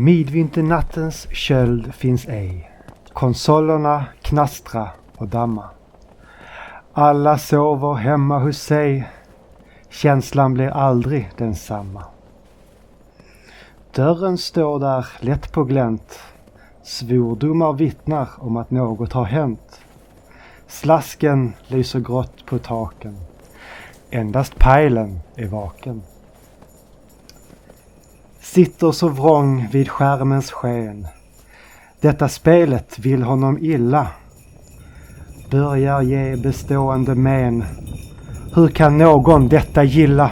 Midvinternattens köld finns ej. Konsolerna knastra och damma. Alla sover hemma hos sig. Känslan blir aldrig densamma. Dörren står där lätt på glänt. Svordomar vittnar om att något har hänt. Slasken lyser grått på taken. Endast pejlen är vaken. Sitter så vrång vid skärmens sken. Detta spelet vill honom illa. Börjar ge bestående men. Hur kan någon detta gilla?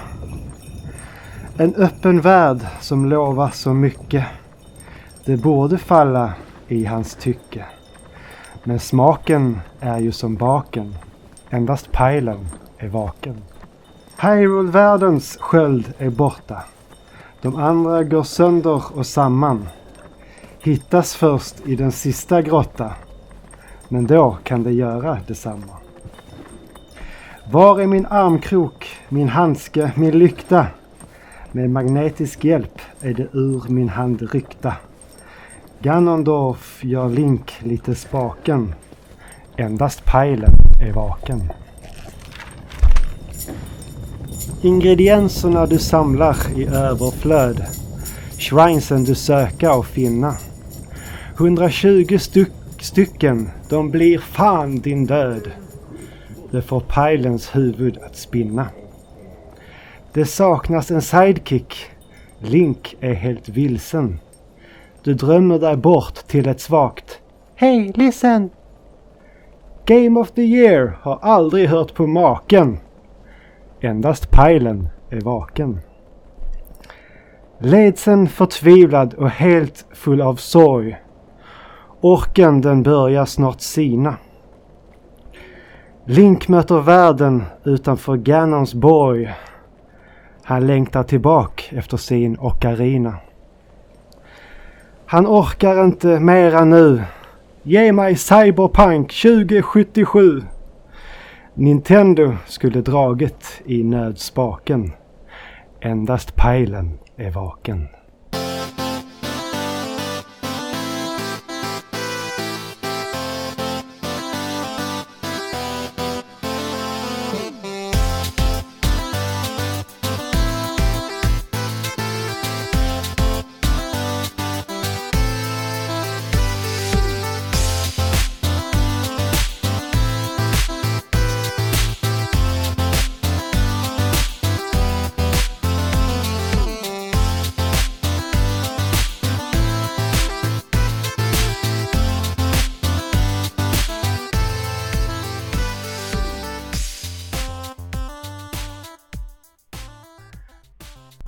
En öppen värld som lovar så mycket. Det borde falla i hans tycke. Men smaken är ju som baken. Endast pajlen är vaken. Hyrule-världens sköld är borta. De andra går sönder och samman. Hittas först i den sista grotta. Men då kan det göra detsamma. Var är min armkrok, min handske, min lykta? Med magnetisk hjälp är det ur min hand ryckta. Ganondorf gör Link lite spaken. Endast Pajlen är vaken. Ingredienserna du samlar i överflöd. Shrinesen du söka och finna. 120 styck, stycken, de blir fan din död. Det får pajlens huvud att spinna. Det saknas en sidekick. Link är helt vilsen. Du drömmer dig bort till ett svagt Hej, listen! Game of the year har aldrig hört på maken. Endast pajlen är vaken. Ledsen förtvivlad och helt full av sorg. Orken den börjar snart sina. Link möter världen utanför Ganons borg. Han längtar tillbaka efter sin ocarina. Han orkar inte mera nu. Ge mig Cyberpunk 2077. Nintendo skulle draget i nödspaken. Endast pejlen är vaken.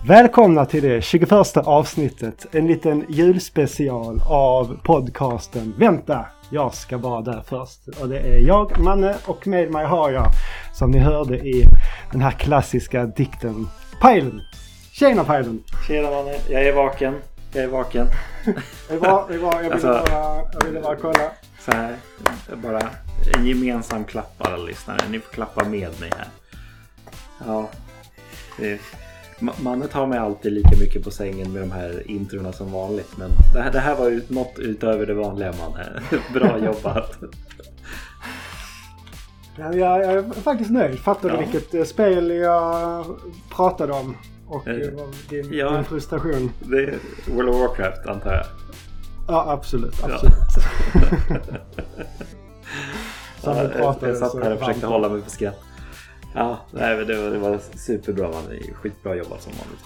Välkomna till det 21 avsnittet. En liten julspecial av podcasten Vänta! Jag ska vara där först. Och det är jag, Manne, och med mig har jag, som ni hörde i den här klassiska dikten, Pajlen. Tjena Pajlen! Tjena Manne, jag är vaken. Jag är vaken. det är bra, det är bra. Jag ville, Alltså- bara, jag ville bara kolla. Så här, bara en gemensam klapp alla lyssnare. Ni får klappa med mig här. Ja, det, Ma- Manne tar mig alltid lika mycket på sängen med de här introna som vanligt. Men det här, det här var ju något utöver det vanliga Manne. Bra jobbat. Ja, Jag, jag är faktiskt nöjd. Fattar du Ja. vilket eh, spel jag pratade om? Och Eh, eh, din, ja. din frustration. Det är World of Warcraft antar jag. Ja, absolut. Absolut. Ja, pratade jag satt här och försökte hålla mig för skratt. Ja, nej, men det, var, det var superbra. Skitbra jobbat som vanligt.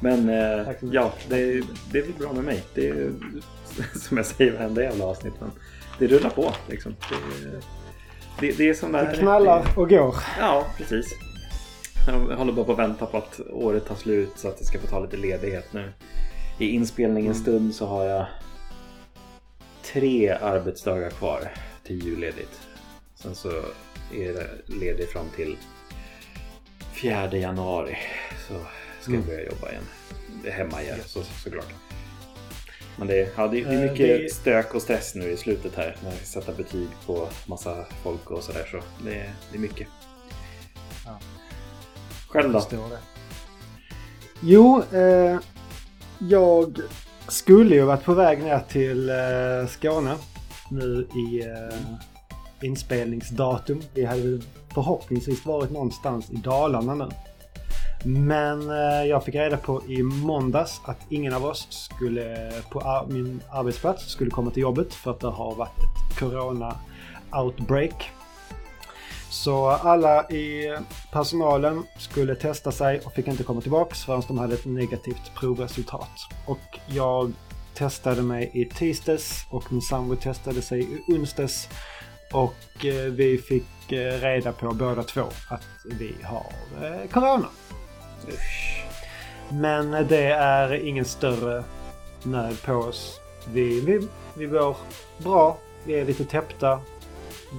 Men eh, ja, det, det är väl bra med mig. Det är som jag säger varenda jävla avsnitt. Men det rullar på liksom. Det, det, det är som det Det knallar och går. Ja, precis. Jag håller bara på att vänta på att året tar slut så att jag ska få ta lite ledighet nu. I inspelningens Mm. stund så har jag tre arbetsdagar kvar till julledigt. Sen så är ledig fram till 4 januari. Så ska jag Mm. börja jobba igen. Hemma igen så, såklart. Men det, ja, det, det är Eh, mycket det- stök och stress nu i slutet här. När jag ska sätta betyg på massa folk och sådär. Så det, det är mycket. Ja. Själv då? Jo, eh, jag skulle ju varit på väg ner till eh, Skåne nu i eh, inspelningsdatum. Vi hade förhoppningsvis varit någonstans i Dalarna nu. Men eh, jag fick reda på i måndags att ingen av oss skulle på min arbetsplats skulle komma till jobbet för att det har varit ett corona outbreak. Så alla i personalen skulle testa sig och fick inte komma tillbaks förrän de hade ett negativt provresultat. Och jag testade mig i tisdags och min sambo testade sig i onsdags. Och eh, vi fick eh, reda på båda två att vi har eh, corona. Usch. Men det är ingen större nöd på oss. Vi, vi, vi mår bra. Vi är lite täppta.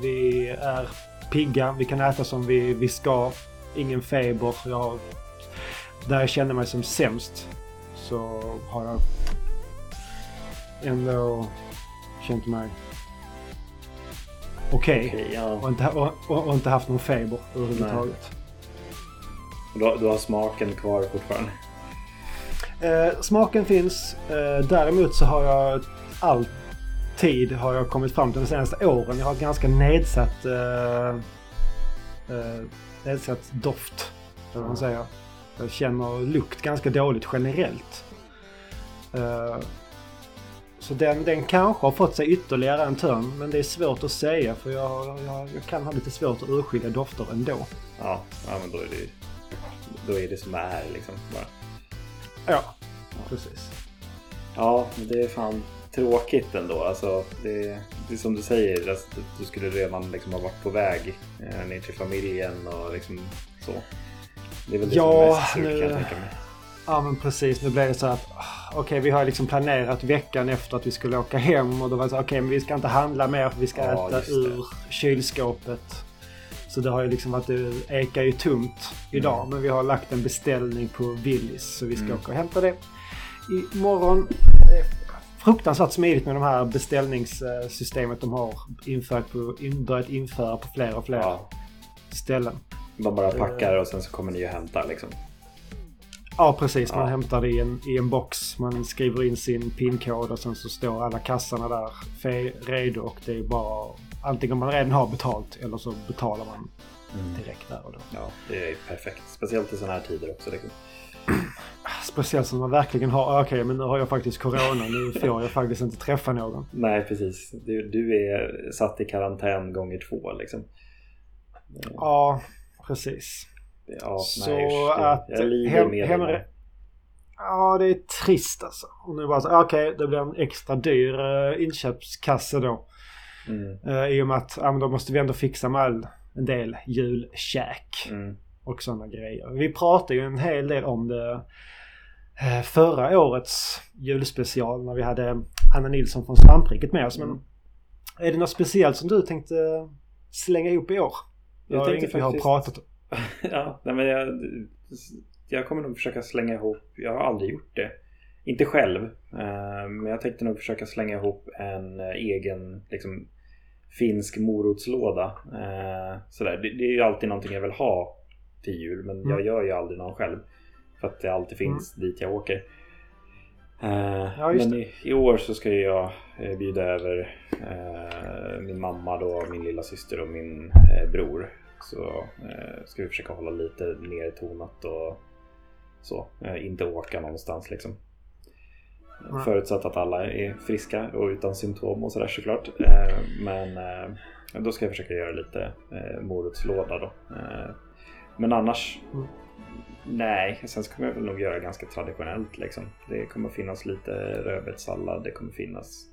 Vi är pigga. Vi kan äta som vi, vi ska. Ingen feber. Jag, där jag känner mig som sämst så har jag ändå känt mig okej. Okej, ja. Och, inte, och, och, och inte haft någon feber överhuvudtaget. Och Du, du har smaken kvar fortfarande? Eh, smaken finns. Eh, däremot så har jag alltid har jag kommit fram till de senaste åren. Jag har ganska nedsatt, eh, eh, nedsatt doft. Eller vad man säger. Jag känner lukt ganska dåligt generellt. Så den, den kanske har fått sig ytterligare en törn. Men det är svårt att säga för jag, jag, jag kan ha lite svårt att urskilja dofter ändå. Ja, ja men då är det då är det som det är liksom. Bara. Ja, precis. Ja, det är fan tråkigt ändå. Alltså, det, det är som du säger, alltså, du skulle redan liksom ha varit på väg eh, ner till familjen och liksom så. Det är väl det Ja, som är mest surt nu- kan jag tänka mig. Ja men precis, nu blev det så att ah, okej vi har liksom planerat veckan efter att vi skulle åka hem och då var det så okej men vi ska inte handla mer för vi ska Ja, äta ur kylskåpet. Så det har ju liksom varit, det ekar ju tomt idag Mm. men vi har lagt en beställning på Willys så vi ska Mm. åka och hämta det imorgon. Fruktansvärt smidigt med de här beställningssystemet de har infört på, in, börjat införa på fler och fler Ja, ställen. man bara packar och sen så kommer ni och hämtar liksom. Ja precis, man Ja. hämtar det i en, i en box. Man skriver in sin pinkod och sen så står alla kassarna där redo och det är bara antingen man redan har betalt eller så betalar man direkt där och då. Ja, det är perfekt. Speciellt i sådana här tider också. Liksom. Speciellt som man verkligen har, "Ah, okej men nu har jag faktiskt corona, nu får jag faktiskt inte träffa någon. Nej, precis. Du, du är satt i karantän gånger två liksom. Ja, precis. Ja, så nej, att jag lider hem, med. Ja, det är trist alltså. Och nu bara så, okej det blir en extra dyr uh, inköpskasse då. Mm, Eh, I och med att ja, men då måste vi ändå fixa med all, en del julkäk mm, och sådana grejer. Vi pratade ju en hel del om det eh, förra årets julspecial när vi hade Anna Nilsson från Svampriket med oss. Men Mm. är det något speciellt som du tänkte slänga ihop i år? Jag Jag tänkte inget vi har faktiskt- pratat om. ja, nej, men jag, jag kommer nog försöka slänga ihop, jag har aldrig gjort det. Inte själv, eh, men jag tänkte nog försöka slänga ihop en eh, egen liksom, finsk morotslåda. Eh, sådär. Det, det är ju alltid någonting jag vill ha till jul, men Mm. jag gör ju aldrig någon själv. För att det alltid finns dit jag åker. Eh, Ja, men i, i år så ska jag eh, bjuda över eh, min mamma då, min lilla syster och min eh, bror. Så eh, ska vi försöka hålla lite nertonat och så. Eh, inte åka någonstans liksom. Nej. Förutsatt att alla är friska och utan symptom och sådär såklart. Eh, men eh, då ska jag försöka göra lite eh, morotslåda då. Eh, men annars Mm. Nej, sen så kommer jag väl nog göra ganska traditionellt liksom. Det kommer finnas lite rödbetssallad, det kommer finnas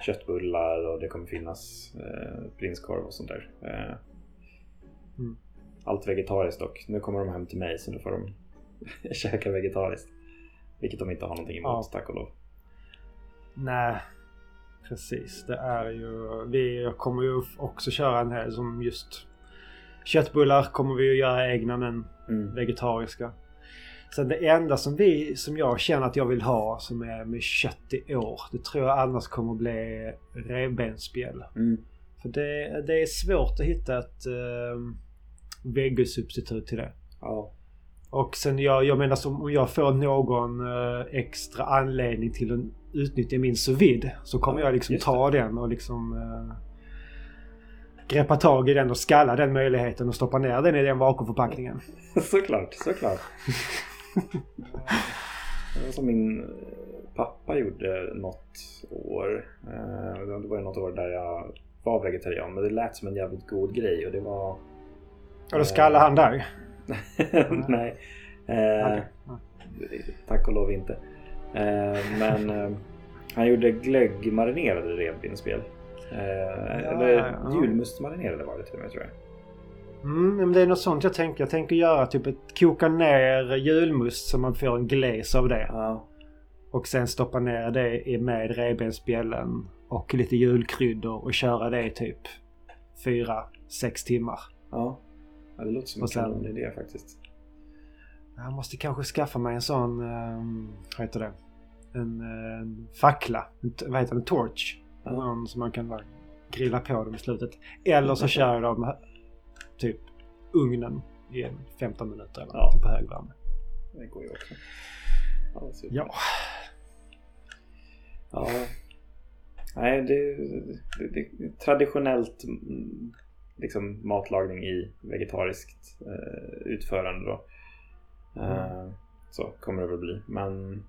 köttbullar och det kommer finnas eh, prinskorv och sånt där. Eh, Mm. Allt vegetariskt dock. Nu kommer de hem till mig så nu får de käka vegetariskt. Vilket de inte har någonting emot, tack och lov. Nej, precis. Det är ju... Vi kommer ju också köra en här som just... Köttbullar kommer vi ju göra egna men Mm. vegetariska. Sen det enda som vi, som jag känner att jag vill ha som är med kött i år. Det tror jag annars kommer bli revbensspjäll. Mm. För det, det är svårt att hitta ett eh, vegosubstitut till det. Ja. Och sen jag, jag menar som om jag får någon eh, extra anledning till att utnyttja min sous så kommer Ja, jag liksom ta den och liksom eh, greppa tag i den och skalla den möjligheten och stoppa ner den i den vakuumförpackningen. såklart, såklart. Det var som min eh, pappa gjorde något år. Eh, Det var ju något år där jag var vegetarian. Men det lät som en jävligt god grej och det var... Och då skallar han där. Nej. Eh. Tack och lov inte. Eh, men eh, han gjorde glöggmarinerade revbensspel. Eh, eller ja, ja. julmustmarinerade var det till och med tror jag. Mm, men det är något sånt jag tänker. Jag tänker göra typ ett koka ner julmust så man får en gles av det. Ja, Och sen stoppa ner det med revbensspjällen och lite julkryddor och köra det i typ 4-6 timmar. ja. Ja det låter som en kanonidé faktiskt. Jag måste kanske skaffa mig en sån, um, vad heter det? En, eh, en fackla. En, vad heter det? En torch. Ja. Någon som man kan bara grilla på dem i slutet. Eller så kör jag dem typ ugnen i en 15 minuter eller Ja. på högvärme. Det går ju också. Ja, super. Ja. Ja. Nej, det, det, det traditionellt mm, liksom matlagning i vegetariskt eh, utförande då. Eh, så kommer det väl bli. Men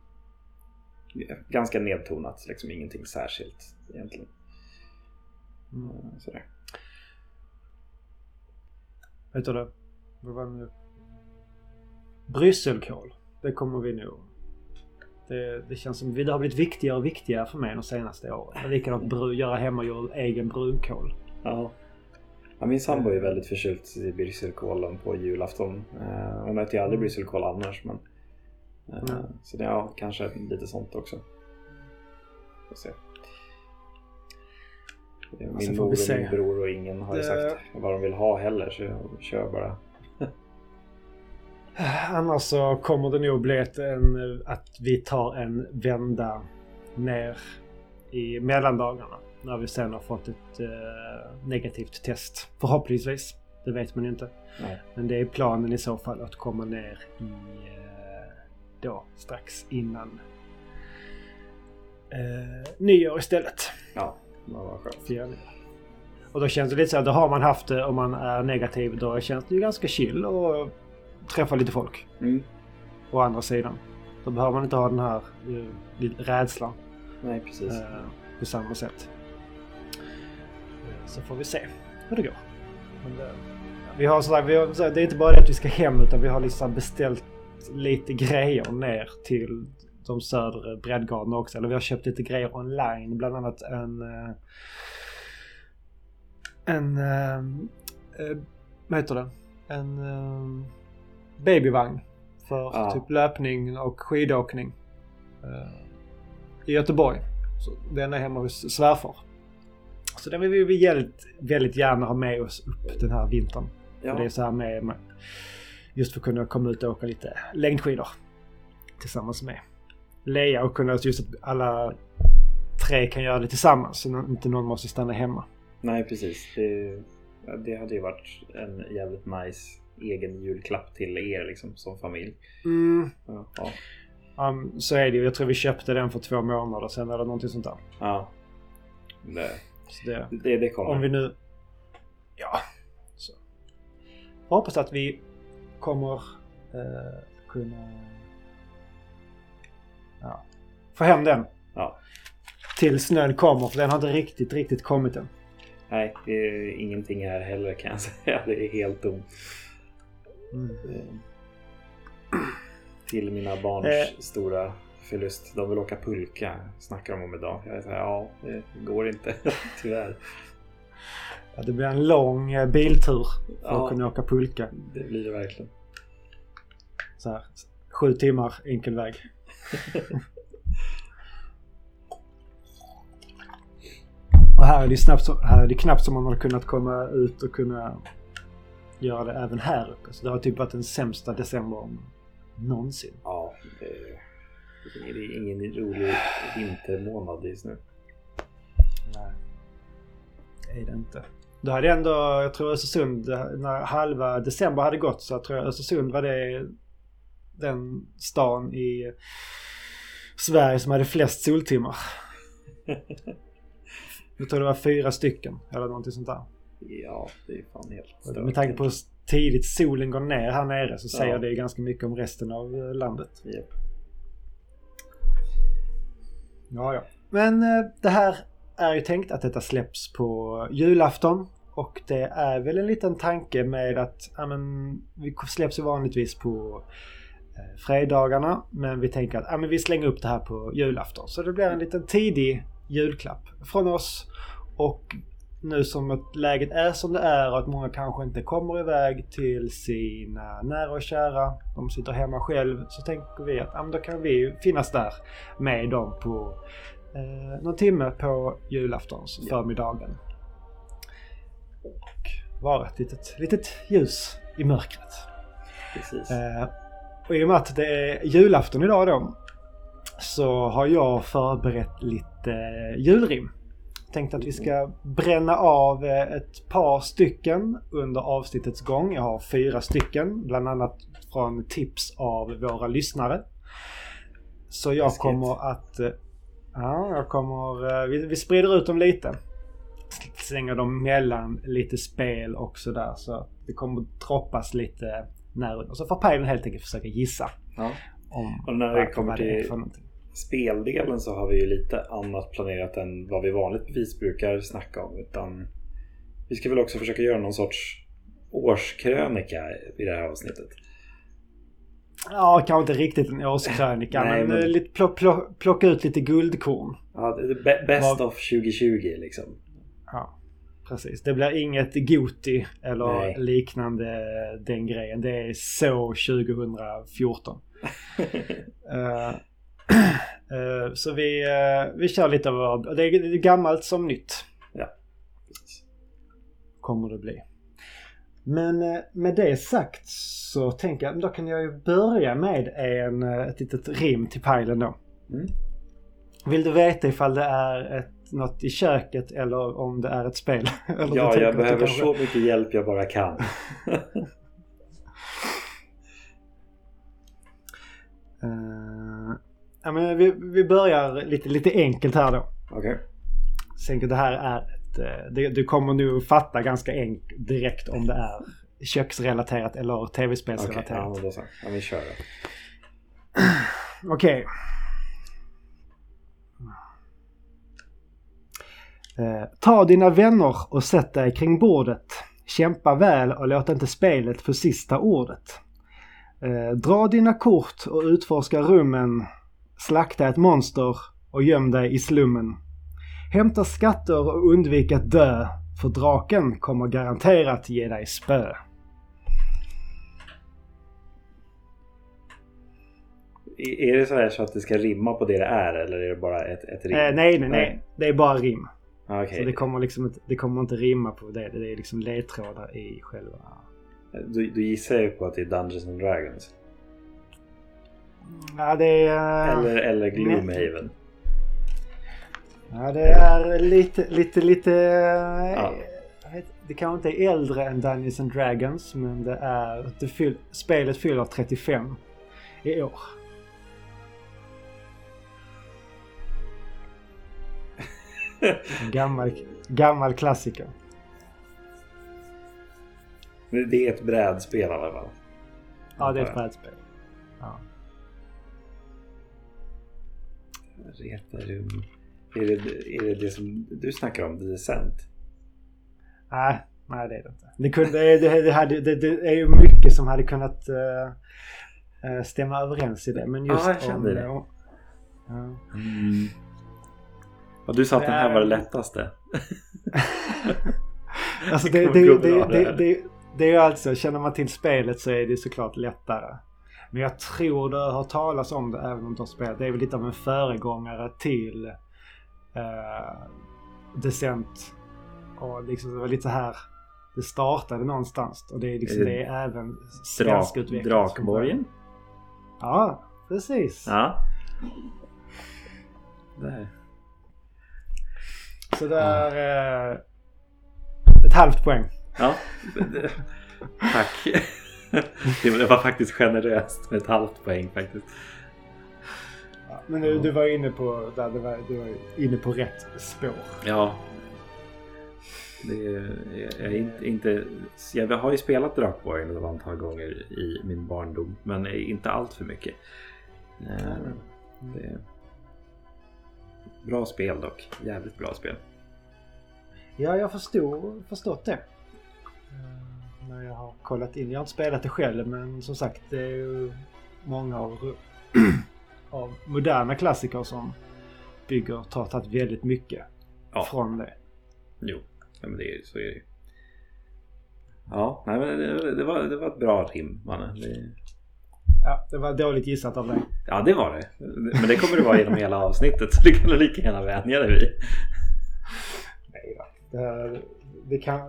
ganska nedtonat, liksom ingenting särskilt egentligen. Mm. Eh, sådär. Vet du det? Vad var det nu? Brysselkål. Det kommer vi nog... Det, det känns som det har blivit viktigare och viktigare för mig de senaste åren. Likadant göra hemmagjord egen brunkål. Ja. Ja. Min sambo är väldigt förtjust i brysselkålen på julafton. Eh, hon äter ju aldrig Mm. brysselkål annars. Men, eh, Nej. Så det, ja, kanske lite sånt också. Får se. Min Alltså, mor och min bror och ingen har ju Det- sagt vad de vill ha heller så jag kör bara. Annars så kommer det nog bli ett, en, att vi tar en vända ner i mellandagarna. När vi sen har fått ett eh, negativt test. Förhoppningsvis. Det vet man ju inte. Nej. Men det är planen i så fall att komma ner i eh, då strax innan eh, nyår istället. Ja, var skönt. Och då känns det lite så här, då har man haft det om man är negativ. Då känns det ju ganska chill och träffa lite folk. Mm. Å andra sidan. Då behöver man inte ha den här lite rädslan Nej, precis. eh, på samma sätt. Eh, Så får vi se hur det går. Det, vi har, här, vi har, det är inte bara det att vi ska hem utan vi har liksom beställt lite grejer ner till de södra breddgraderna också. Eller vi har köpt lite grejer online. Bland annat en... eh, En... eh, eh, Vad heter det? En eh, babyvagn. För Ja. typ löpning och skidåkning. eh, I Göteborg. Så den är hemma hos svärfar. Så den vill vi väldigt, väldigt gärna ha med oss upp den här vintern. ja. Det är så här med, just för att kunna komma ut och åka lite längdskidor. Tillsammans med Lea och kunna just att alla tre kan göra det tillsammans. Så inte någon måste stanna hemma. Nej, precis. Det, det hade ju varit en jävligt nice egen julklapp till er liksom som familj. Mm. Ja. Um, så är det ju. Jag tror vi köpte den för två månader sedan eller någonting sånt där. ja. Så det, det, det kommer. om vi nu... Ja. Så. Jag hoppas att vi kommer eh, kunna ja, få hem den. Ja. Till snön kommer för den har inte riktigt, riktigt kommit än. Nej, det är ingenting här heller kan jag säga. Det är helt tomt. Eh, Till mina barns Eh. stora förlust. De vill åka pulka, snackar de om idag. Jag säger ja, det går inte tyvärr. Ja, det blir en lång eh, biltur för Ja. att kunna åka pulka. Det blir det verkligen. Så här, sju timmar enkel väg. Och här är det, snabbt, här är det knappt som man har kunnat komma ut och kunna göra det även här uppe. Så det har typ varit den sämsta decembern någonsin. Ja, det är ingen rolig vintermånad just nu. Nej. Det är det inte. Då hade ändå, jag tror Östersund, när halva december hade gått så tror jag Östersund var det den stan i Sverige som hade flest soltimmar. Jag tror det var fyra stycken eller någonting sånt där. Ja, det är fan helt stört. Med tanke på hur tidigt solen går ner här nere så säger Ja. det ganska mycket om resten av landet. Japp. Ja, ja. Men eh, det här är ju tänkt att detta släpps på julafton. Och det är väl en liten tanke med att ja, men, vi släpps ju vanligtvis på eh, fredagarna. Men vi tänker att ja, men vi slänger upp det här på julafton. Så det blir en liten tidig julklapp från oss. Och nu som att läget är som det är och att många kanske inte kommer iväg till sina nära och kära. De sitter hemma själv. Så tänker vi att ja, då kan vi finnas där med dem på eh, någon timme på julaftons Ja. förmiddagen. Och vara ett litet, litet ljus i mörkret. Precis. Eh, och i och med att det är julafton idag då så har jag förberett lite eh, julrim. Tänkt att vi ska bränna av eh, ett par stycken under avsnittets gång. Jag har fyra stycken, bland annat från tips av våra lyssnare. Så jag kommer att... eh, Ja, jag kommer... eh, Vi, vi sprider ut dem lite. Slänger dem mellan lite spel och sådär. Så det kommer droppas lite när under. Så får Pajlen helt enkelt försöka gissa Ja. om Och när det vad- kommer till-. Speldelen så har vi ju lite annat planerat än vad vi vanligtvis brukar snacka om. Utan vi ska väl också försöka göra någon sorts årskrönika i det här avsnittet. Ja, kanske inte riktigt en årskrönika, Nej, men, men- eh, lite, plock, plock, plocka ut lite guldkorn. Ja, best Vad- of 2020 liksom. Ja, precis. Det blir inget Goti eller Nej. liknande den grejen. Det är så 2014. Eh, eh, så vi, eh, vi kör lite av det är, det är gammalt som nytt. Kommer det bli. Men eh, med det sagt så tänker jag, då kan jag ju börja med en, eh, ett litet rim till pajlen då. Mm. Vill du veta ifall det är ett, något i köket eller om det är ett spel? Ja, jag behöver så mycket hjälp jag bara kan. Eh, ja, men vi, vi börjar lite, lite enkelt här då. Okej. Tänker det här är ett... eh, det, du kommer nog fatta ganska enkelt direkt om det är köksrelaterat eller Okej, tv-spelsrelaterat. ja, men då så. Ja, vi kör då. Okej. Eh, ta dina vänner och sätt dig kring bordet. Kämpa väl och låt inte spelet få sista ordet. Eh, dra dina kort och utforska rummen. Slakta ett monster och göm dig i slummen. Hämta skatter och undvik att dö. För draken kommer garanterat ge dig spö. Är det så här så att det ska rimma på det det är eller är det bara ett, ett rim? Eh, nej, nej, nej. Det är bara rim. Ah, Okej. Så det kommer liksom inte, det kommer inte rimma på det. Det är liksom ledtrådar i själva... Då, då gissar ju på att det är Dungeons and Dragons. Ja, det är... Eller, eller Gloomhaven. Ja, det är lite, lite, lite... Ja. jag vet, det kanske inte är äldre än Dungeons and Dragons, men det är... Det fyll, spelet fyller 35 i år. En gammal, gammal klassiker. Det är ett brädspel i alla fall. Ja, det är ett brädspel. Retarum. Är det, är det det som du snackar om? The Descent? Nej, nej det är det inte. Det, kunde, det, det, hade, det, det är ju mycket som hade kunnat eh, eh, stämma överens i det. Men just Ja, jag kände om, det. om- ja. Ja, du sa att den här var det lättaste. Alltså Det det, det, det, det, det, det är ju alltså, känner man till spelet så är det såklart lättare. Men jag tror du har talas om det även om du har spelat. Det är väl lite av en föregångare till uh, Descent. Och liksom det var lite så här det startade någonstans. Och det är liksom det är även Drak, svenskutvecklat. Drakborgen? Ja, precis. Ja. Där. Så det är eh, ett halvt poäng. Ja. Tack. Det var faktiskt generöst med ett halvt poäng faktiskt. Ja, men du, du var inne på där, du, var, du var inne på rätt spår. Ja. Det är, jag, är inte, inte, jag har ju spelat Drakborgen ett antal gånger i min barndom. Men inte allt för mycket. Eh, Det är bra spel dock. Jävligt bra spel. Ja, jag förstod, förstått det. När jag har kollat in. Jag har inte spelat det själv men som sagt det är ju många av, av moderna klassiker som bygger, tar tagit väldigt mycket Ja. från det. Jo, ja, men det är, så är det ju. Ja, nej, men det, det, var, det var ett bra rim mannen. Det, Ja, det var dåligt gissat av dig. ja det var det. Men det kommer det vara genom hela avsnittet så det kan du lika gärna vänja dig vid. Nej då. Det, det kan,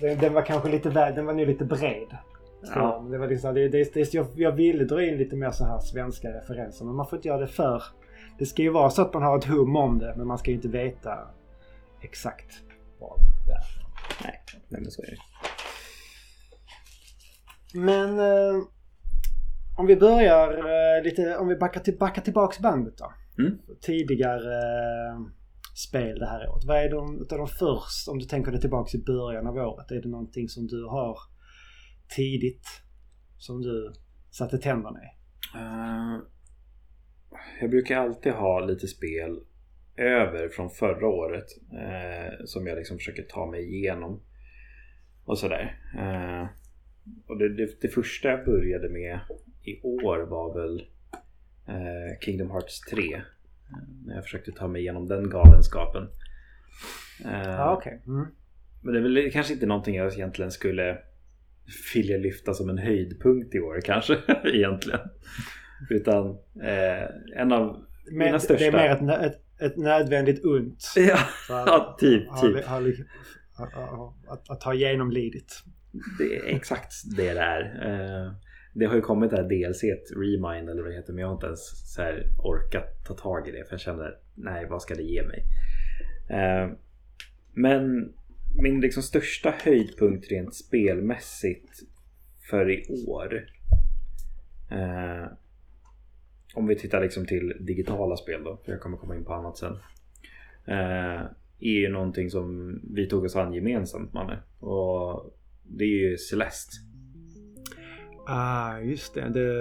den, den var kanske lite väl, den var nu lite bred. Så, Ja. det var liksom, det, det, det, jag, jag ville dra in lite mer så här svenska referenser men man får inte göra det för... Det ska ju vara så att man har ett hum om det men man ska ju inte veta exakt vad det är. Nej, nej men så är det. Men eh, om vi börjar eh, lite, om vi backar, till, backar tillbaks bandet då. Mm. Tidigare eh, spel det här året. Vad är de, utav de först, om du tänker dig tillbaks i början av året, är det någonting som du har tidigt som du satte tänderna i? Uh, jag brukar alltid ha lite spel över från förra året uh, som jag liksom försöker ta mig igenom. Och sådär. Uh, och det, det, det första jag började med i år var väl Kingdom Hearts 3. Eh, när jag försökte ta mig igenom den galenskapen. Eh, Ja, okej. Mm. men det är väl kanske inte någonting jag egentligen skulle vilja lyfta som en höjdpunkt i år kanske egentligen. Utan eh, en av Men mina det största... är mer ett, ett, ett nödvändigt ont. Ja, att- ja typ. ha- typ. ha- ha- Att, att ha genomlidit. Det är exakt det det är. Eh, det har ju kommit det här DLC, Remind eller vad det heter, men jag har inte ens så här orkat ta tag i det för jag känner nej, vad ska det ge mig? Eh, men min liksom största höjdpunkt rent spelmässigt för i år. Eh, om vi tittar liksom till digitala spel då, för jag kommer komma in på annat sen. Eh, är ju någonting som vi tog oss an gemensamt Manne. Och det är ju Celeste. Ah, just det. det.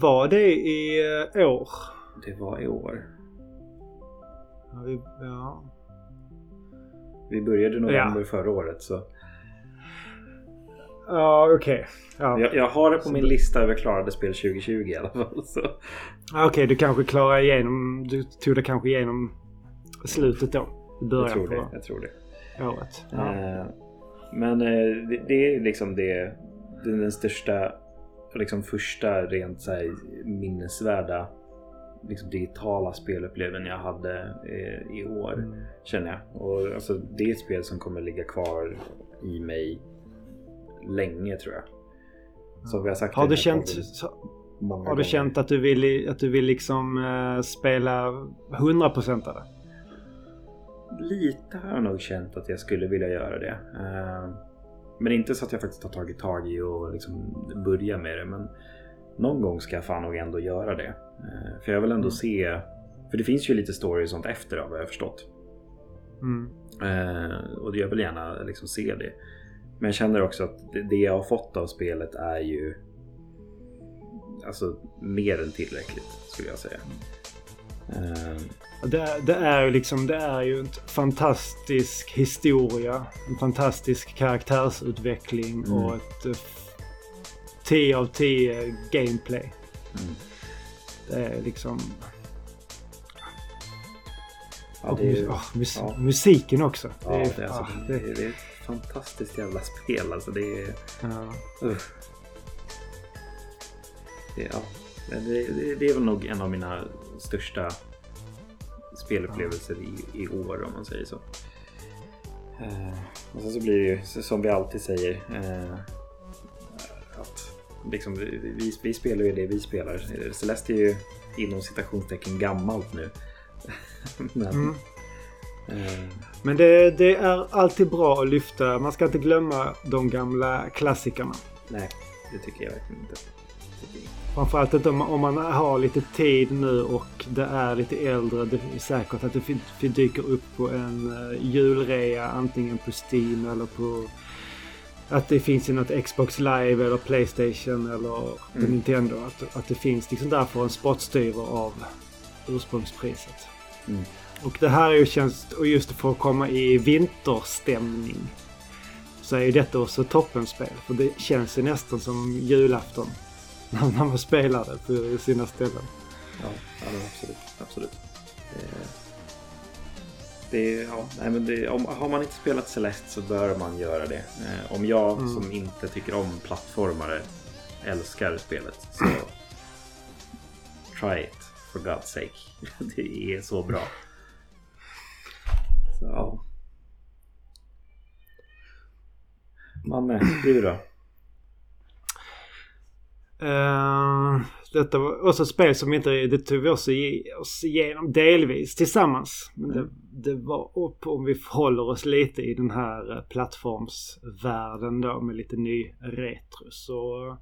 Var det i eh, år? Det var i år. Ja, vi, ja. Vi började november Ja. förra året så Ja, okej. Ja. jag, jag har det på min lista över klarade spel 2020 i alla fall. Så. Ah, Okej, du kanske klarade igenom... Du tog det kanske igenom slutet då? Början Jag tror på det. Jag tror det. året. Ja. Eh, Men eh, det, det är liksom det, den största, liksom första rent så här minnesvärda liksom digitala spelupplevelsen jag hade eh, i år. Mm. Känner jag. Och alltså, det är ett spel som kommer ligga kvar i mig länge tror jag. Som vi har sagt Har du känt... Har du känt att du vill, att du vill liksom eh, spela 100% av det? Lite har jag nog känt att jag skulle vilja göra det. Eh, Men inte så att jag faktiskt har tagit tag i och liksom börja med det. Men någon gång ska jag fan nog ändå göra det. Eh, För jag vill ändå Mm. se... För det finns ju lite story och sånt efter av vad jag har förstått. Mm. Eh, Och jag vill gärna liksom se det. Men jag känner också att det- det jag har fått av spelet är ju Alltså mer än tillräckligt skulle jag säga. Eh, Det, det är ju liksom, det är ju en fantastisk historia. En fantastisk karaktärsutveckling Mm. och ett eh, 10 av 10 gameplay. Mm. Det är liksom... Ja, det är ju- åh, mus- ja. Musiken också. Det är, det, är alltså, ah, det, det, är, ett fantastiskt jävla spel. Alltså, det är... ja. Uff. Det, ja, det, det, det är väl nog en av mina största spelupplevelser i, i år om man säger så. Eh, och sen så blir det ju som vi alltid säger eh, att liksom, vi, vi, vi spelar ju det vi spelar. Celeste är ju inom citationstecken gammalt nu. Men, Mm. eh, Men det, det är alltid bra att lyfta. Man ska inte glömma de gamla klassikerna. nej, det tycker jag verkligen inte. Framförallt inte om, om man har lite tid nu och det är lite äldre. Det är säkert att det dyker upp på en uh, julrea antingen på Steam eller på att det finns i något Xbox Live eller Playstation eller Mm. Nintendo. Att, att det finns liksom därför en spottstyver av ursprungspriset. Mm. Och det här är ju känns, och just för att komma i vinterstämning så är ju detta också toppenspel. För det känns ju nästan som julafton när man spelar det på sina ställen. Ja, ja absolut. absolut. Det, det, ja, nej, men det, om, har man inte spelat Celeste så bör man göra det. Eh, om jag Mm. som inte tycker om plattformare älskar spelet så try it for God's sake. Det är så bra. Så. Manne, du då? Eh, detta var också ett spel som inte, det tog vi också oss igenom delvis tillsammans. Men det, det var upp om vi håller oss lite i den här eh, plattformsvärlden då med lite ny retro. Så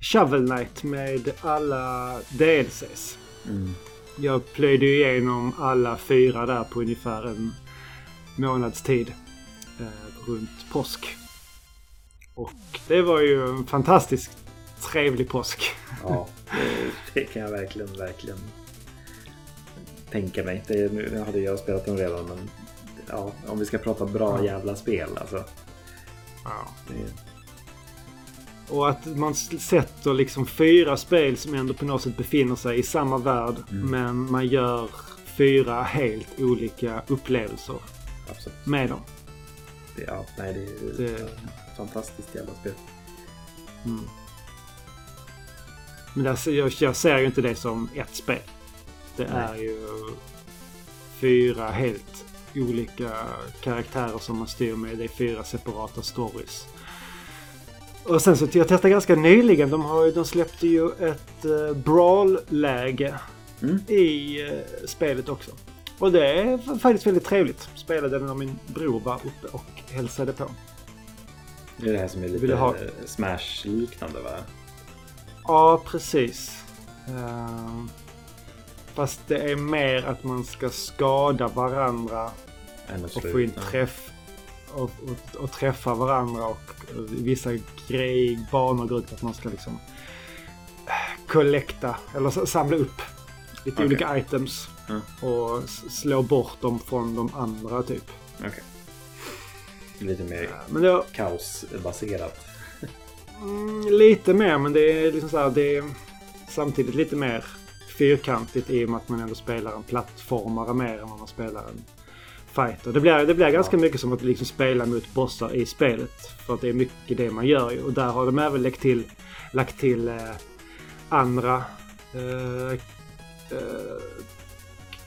Shovel Knight med alla DLCs. Mm. Jag plöjde ju igenom alla fyra där på ungefär en månads tid. Eh, runt påsk. Och det var ju en fantastiskt trevlig påsk. Ja, det, kan jag verkligen, verkligen tänka mig. Det, nu hade jag spelat dem redan, men ja, om vi ska prata bra jävla spel alltså. Det, Och att man sätter liksom fyra spel som ändå på något sätt befinner sig i samma värld. Mm. Men man gör fyra helt olika upplevelser absolut. med dem. Det, ja, nej, det är Det- fantastiskt jävla spel. Mm. Men där, jag, jag ser ju inte det som ett spel. Det Nej. är ju fyra helt olika karaktärer som man styr med. Det är fyra separata stories. Och sen så jag testade ganska nyligen. De, har, ju- de släppte ju ett uh, brawl-läge Mm. i eh, spelet också. Och det är faktiskt väldigt trevligt. Spelade när min bror var uppe och hälsade på. Det är det här som är lite ha- Smash-liknande va? Ja, precis. Uh, fast det är mer att man ska skada varandra och få in träff och, och, och träffa varandra. Och i vissa grej, banor går ut att man ska liksom eh, kollekta eller s- samla upp lite Okej. olika items Mm. och slå bort dem från de andra typ. Okej. Lite mer Men det, kaosbaserat. Mm, lite mer, men det är liksom så här, det är samtidigt lite mer fyrkantigt i och med att man ändå spelar en plattformare mer än vad man spelar en fighter. Det blir, det blir ganska Ja. mycket som att liksom spela mot bossar i spelet. För att det är mycket det man gör ju. Och där har de även lagt till, lagt till eh, andra eh, eh,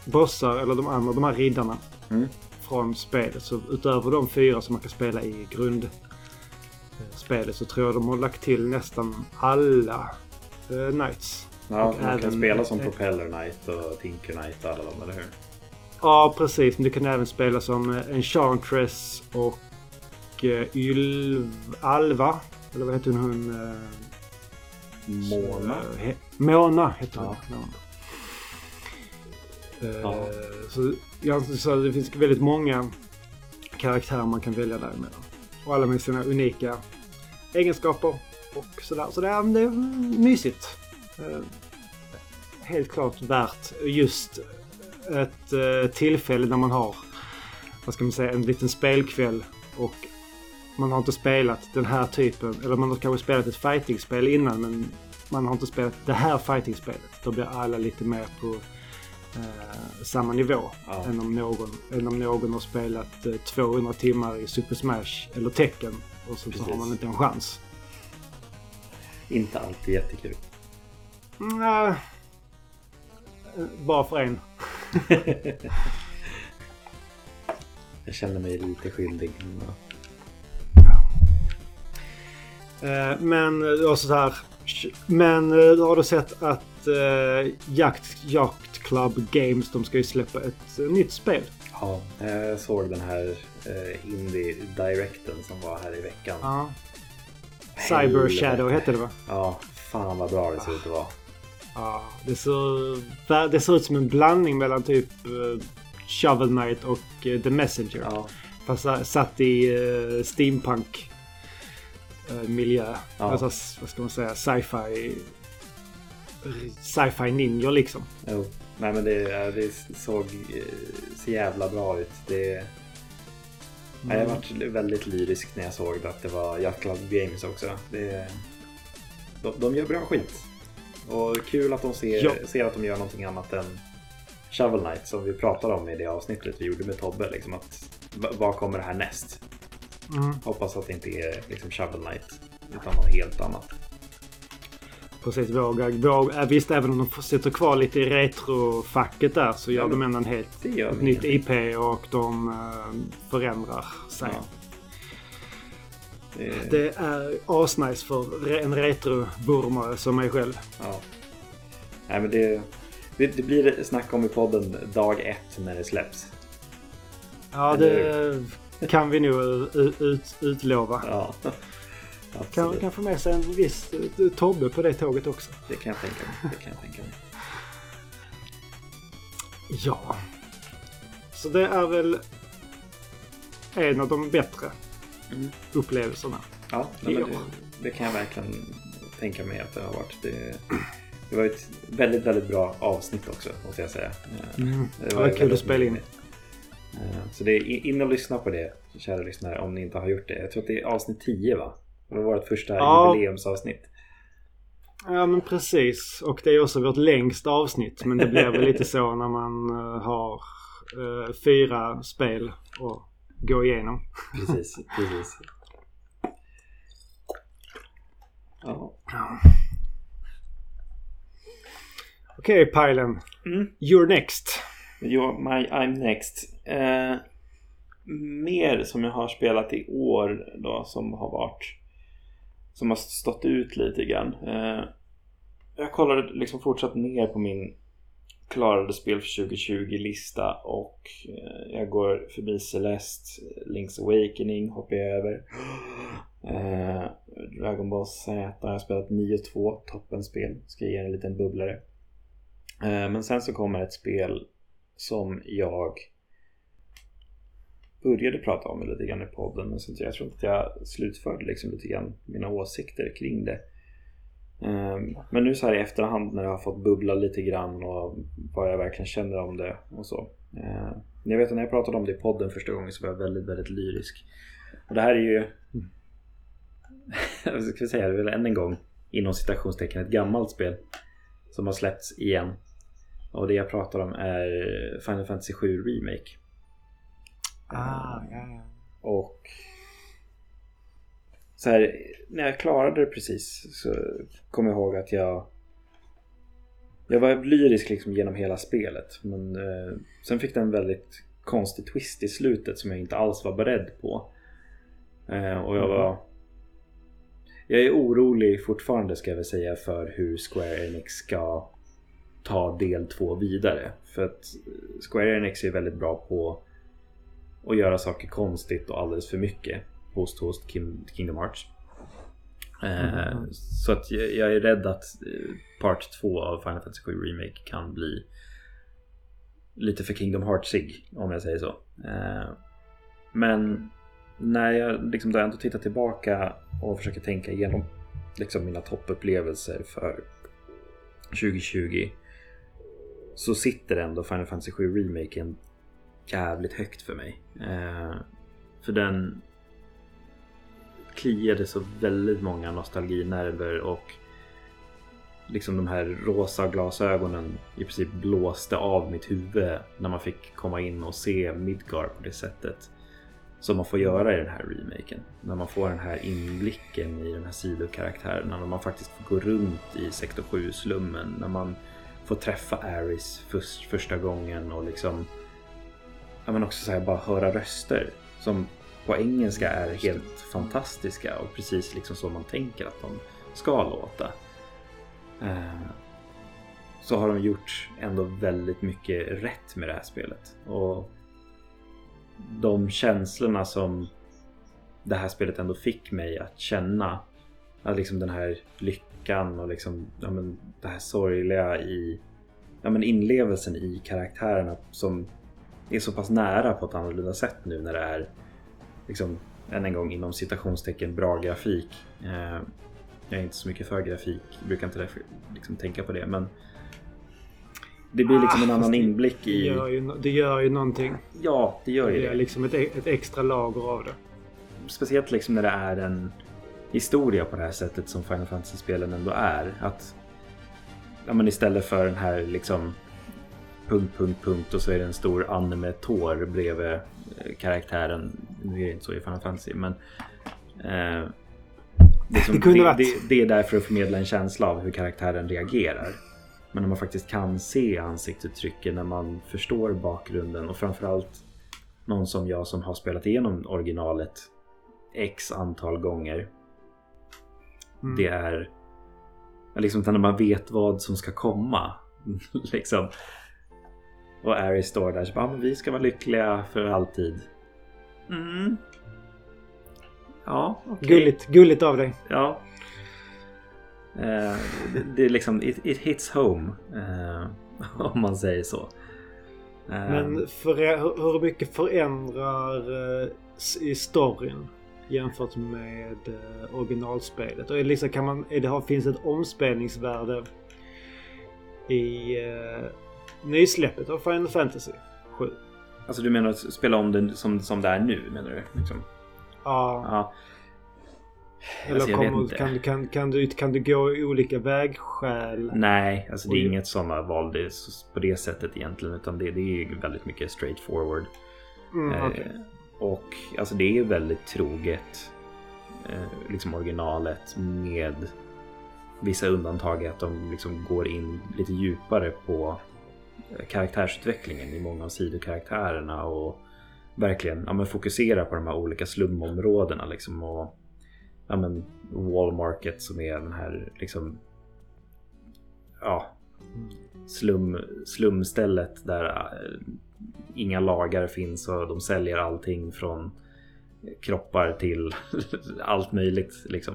bossar, eller de andra, de här riddarna Mm. från spelet. Så utöver de fyra som man kan spela i grund spelet så tror jag de har lagt till nästan alla eh, Knights. Ja, Och man kan även- spela som eh, Propeller Knight och Tinker Knight och alla dem, eller hur? Ja, precis. Men du kan även spela som eh, Enchantress och Ylv... Alva. Eller vad heter hon? Mona. he, Mona heter hon. Ja. Ja. Så, jag, så det finns väldigt många karaktärer man kan välja däremellan. Och alla med sina unika egenskaper och sådär. Så det är, det är mysigt. Eh, helt klart värt just ett eh, tillfälle när man har vad ska man säga, en liten spelkväll och man har inte spelat den här typen, eller man har kanske spelat ett fightingspel innan men man har inte spelat det här fightingspelet. Då blir alla lite mer på eh, samma nivå Ja. än, om någon, än om någon har spelat eh, 200 timmar i Super Smash eller Tekken och så, så har man inte en chans. Inte alltid jättekul. Nej. Eh, Bara för en. Jag känner mig lite skyldig. Eh, Men eh, också så här. Men eh, har du sett att eh, Jakt, Jakt Club Games, de ska ju släppa ett eh, nytt spel. Ja, jag såg den här eh, Indie-directen som var här i veckan. Ja. Cyber. Shadow hette det va? Ja, fan vad bra det ser ut att vara. Ja, det ser, det ser ut som en blandning mellan typ uh, Shovel Knight och uh, The Messenger. Ja. Fast satt i uh, steampunk miljö. Ja. Alltså, vad ska man säga? Sci-fi. Sci-fi ninja liksom. Jo. Nej men det, det såg så jävla bra ut. Det... Mm. Jag varit väldigt lyrisk när jag såg att det var Yacht Club Games också. Det... De, de gör bra skit. Och kul att de ser, ja. ser att de gör någonting annat än Shovel Knight som vi pratade om i det avsnittet vi gjorde med Tobbe. Liksom att, vad kommer det här näst? Mm. Hoppas att det inte är liksom Shovel Knight utan något helt annat. Precis, våga, våga, visst även om de sitter kvar lite i retrofacket där så gör ja, de ändå en helt ett nytt IP och de uh, förändrar sig. Ja. Det... det är asnice för en retro-burmare som mig själv. Ja. Nej, men det, det, det, blir snack om i podden dag ett när det släpps. Ja, det kan vi nog ut, ut, utlova. Ja. Kan, kan få med sig en viss eh, Tobbe på det tåget också. Det kan jag tänka mig. Det kan jag tänka mig. Ja. Så det är väl en av de bättre mm. upplevelserna. Ja, nej, det, det, kan jag verkligen tänka mig att det har varit. Det, det var ett väldigt, väldigt bra avsnitt också måste jag säga. Mm. Det var, det var kul att spela in. Eh, så det är in och lyssna på det kära lyssnare om ni inte har gjort det. Jag tror att det är avsnitt 10 va? Det var vårt första ja. jubileumsavsnitt. Ja men precis. Och det är också vårt längsta avsnitt. Men det blir väl lite så när man uh, har uh, fyra spel att gå igenom. Precis, precis. Ja. Okej, okay, Pilen. Mm. You're next. You're my, I'm next. Eh, mer som jag har spelat i år då som har varit som har stått ut lite grann. Eh, jag kollade liksom fortsatt ner på min klarade spel för 2020-lista och eh, jag går förbi Celeste, Link's Awakening hoppar jag över. Eh, Dragon Ball Z har jag spelat 9-2, toppenspel. Ska ge en liten bubblare. Eh, men sen så kommer ett spel som jag började prata om det lite grann i podden men sen, jag tror inte att jag slutförde liksom lite grann mina åsikter kring det. Ehm, men nu så här i efterhand när jag har fått bubbla lite grann och vad jag verkligen känner om det och så. Ehm, jag vet att när jag pratade om det i podden första gången så var jag väldigt, väldigt lyrisk. Och det här är ju... Jag ska säga det väl än en gång inom citationstecken ett gammalt spel som har släppts igen och det jag pratar om är Final Fantasy 7 Remake. Ah, ja, ja. Och så här, när jag klarade det precis så kom jag ihåg att jag jag var lyrisk liksom genom hela spelet men eh, sen fick det en väldigt konstig twist i slutet som jag inte alls var beredd på. Eh, och jag var Jag är orolig fortfarande ska jag väl säga för hur Square Enix ska ta del två vidare. För att Square Enix är väldigt bra på att göra saker konstigt och alldeles för mycket. Host Host Kingdom Hearts. Eh, mm. Så att jag är rädd att eh, Part 2 av Final Fantasy 7 Remake kan bli lite för Kingdom Heartsig om jag säger så. Eh, men när jag liksom då ändå tittar tillbaka och försöker tänka igenom liksom mina toppupplevelser för 2020 så sitter ändå Final Fantasy 7 Remaken jävligt högt för mig. Eh, för den kliade så väldigt många nostalginerver och liksom de här rosa glasögonen i princip blåste av mitt huvud när man fick komma in och se Midgar på det sättet som man får göra i den här remaken. När man får den här inblicken i de här sidokaraktärerna, när man faktiskt får gå runt i sektor 7-slummen, när man får träffa Aris först, första gången och liksom men också så här, bara höra röster som på engelska är helt fantastiska och precis liksom så man tänker att de ska låta. Eh, så har de gjort ändå väldigt mycket rätt med det här spelet. Och de känslorna som det här spelet ändå fick mig att känna. Att liksom den här lyckan lyckan och liksom, ja, men, det här sorgliga i ja, men inlevelsen i karaktärerna som är så pass nära på ett annorlunda sätt nu när det är liksom, än en gång inom citationstecken bra grafik. Eh, jag är inte så mycket för grafik, brukar inte därför, liksom, tänka på det men det blir liksom en Ah, annan fast det inblick Det i... gör ju, det gör ju någonting. Ja, det gör ju Det är det. liksom ett, ett extra lager av det. Speciellt liksom när det är en historia på det här sättet som Final Fantasy-spelen ändå är. Att ja, men istället för den här liksom punkt, punkt, punkt och så är det en stor anime-tår bredvid eh, karaktären. Nu är det inte så i Final Fantasy men eh, det, är som, Det det, det, det är där för att förmedla en känsla av hur karaktären reagerar. Men när man faktiskt kan se ansiktsuttrycken, när man förstår bakgrunden och framförallt någon som jag som har spelat igenom originalet x antal gånger. Mm. Det är liksom när man vet vad som ska komma. liksom. Och Aris står där så bara, "Ja, men vi ska vara lyckliga för alltid. Mm. Ja, okej. Gulligt, gulligt av dig. Ja. Eh, det, det är liksom, it, it hits home. Eh, om man säger så. Eh, Men för, hur, mycket förändrar eh, i storyn jämfört med eh, originalspelet? Och är det liksom, kan man, är det, har, finns ett omspelningsvärde i eh, nysläppet av Final Fantasy 7? Alltså du menar att spela om den som, som det är nu menar du? Liksom. Ja. Ja. Eller Alltså, jag vet kommer, kan, du- kan, kan, du, kan du gå i olika vägskäl? Nej, alltså det är inget sådana val det på det sättet egentligen. Utan det, det är väldigt mycket straight forward. Mm, Eh. Och alltså det är väldigt troget. Eh, liksom originalet med vissa undantag är att de liksom går in lite djupare på karaktärsutvecklingen i många av sidokaraktärerna och verkligen ja, men fokusera på de här olika slumområdena liksom och ja, men Wall Market som är den här liksom ja slum, slumstället där eh, inga lagar finns och de säljer allting från kroppar till allt möjligt liksom.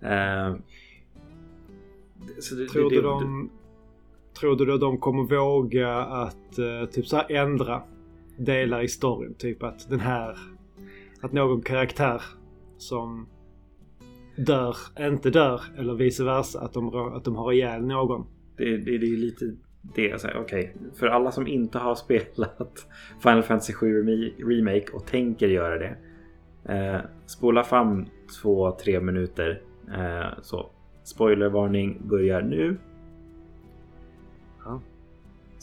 Eh, så det- Tror det- du det- de... Tror du att de kommer våga att eh, typ så här ändra delar i storyn? Typ att den här... Att någon karaktär som dör, inte dör eller vice versa. Att de, att de har ihjäl någon. Det, det, det är lite det. jag säger. Okej, för alla som inte har spelat Final Fantasy 7 Remake och tänker göra det. Eh, spola fram två, tre minuter. Eh, så. Spoilervarning börjar nu.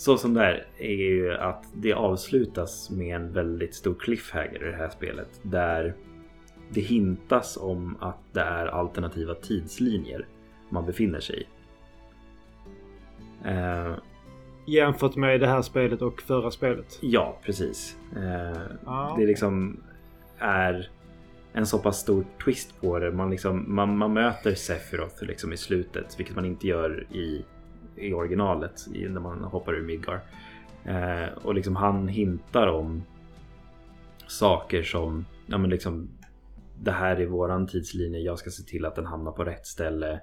Så som det är är ju att det avslutas med en väldigt stor cliffhanger i det här spelet. Där det hintas om att det är alternativa tidslinjer man befinner sig i. Eh, Jämfört med det här spelet och förra spelet. ja, precis. Eh, Ja. Det liksom är en så pass stor twist på det. Man, liksom, man, man möter Sephiroth liksom i slutet, vilket man inte gör i, i originalet när man hoppar ur Midgar. Eh, och liksom han hintar om saker som, ja men liksom det här är våran tidslinje, jag ska se till att den hamnar på rätt ställe.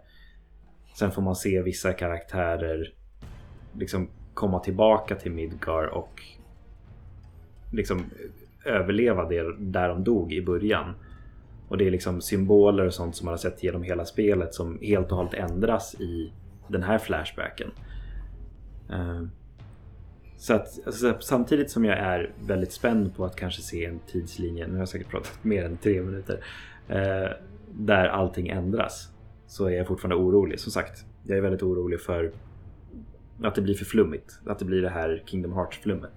Sen får man se vissa karaktärer liksom komma tillbaka till Midgar och liksom överleva det där de dog i början. Och det är liksom symboler och sånt som man har sett genom hela spelet som helt och hållet ändras i den här flashbacken. Ehm, så att alltså, samtidigt som jag är väldigt spänd på att kanske se en tidslinje, nu har jag säkert pratat mer än tre minuter, eh, där allting ändras. Så är jag fortfarande orolig. Som sagt, jag är väldigt orolig för att det blir för flummigt. Att det blir det här Kingdom Hearts-flummet.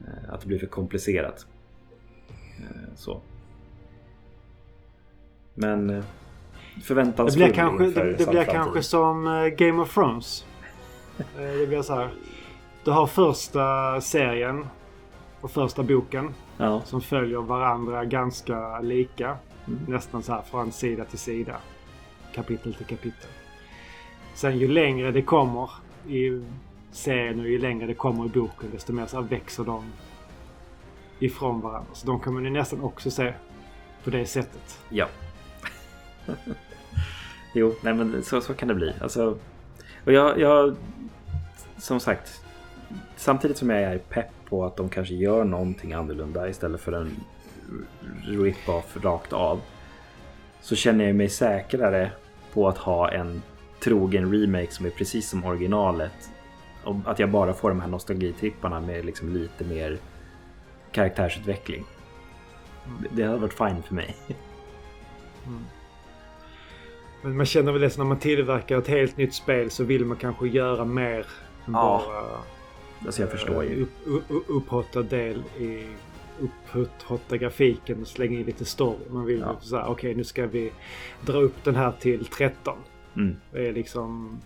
Eh, att det blir för komplicerat. Eh, så. Men eh, Det förväntansfull blir kanske, det, det blir kanske som eh, Game of Thrones. Eh, Det blir så här. Du har första serien och första boken Ja. som följer varandra ganska lika. Mm. Nästan så här från sida till sida. Kapitel till kapitel. Sen ju längre det kommer i serien och ju längre det kommer i boken desto mer så här växer de ifrån varandra. Så de kommer ni nästan också se på det sättet. Ja. Jo, nej men så, så kan det bli. Alltså, och jag, jag, som sagt, samtidigt som jag är pepp på att de kanske gör någonting annorlunda istället för en rip-off rakt av. Så känner jag mig säkrare på att ha en trogen remake som är precis som originalet. Och att jag bara får de här nostalgitripparna med liksom lite mer karaktärsutveckling. Det hade varit fine för mig. Mm. Men man känner väl det när man tillverkar ett helt nytt spel så vill man kanske göra mer än Ja. bara Alltså jag förstår ju. upp, upp, upphotta del i upphotta grafiken och slänga in lite story. Man vill Ja. ja. säga okej nu ska vi dra upp den här till 13. Mm. Det är liksom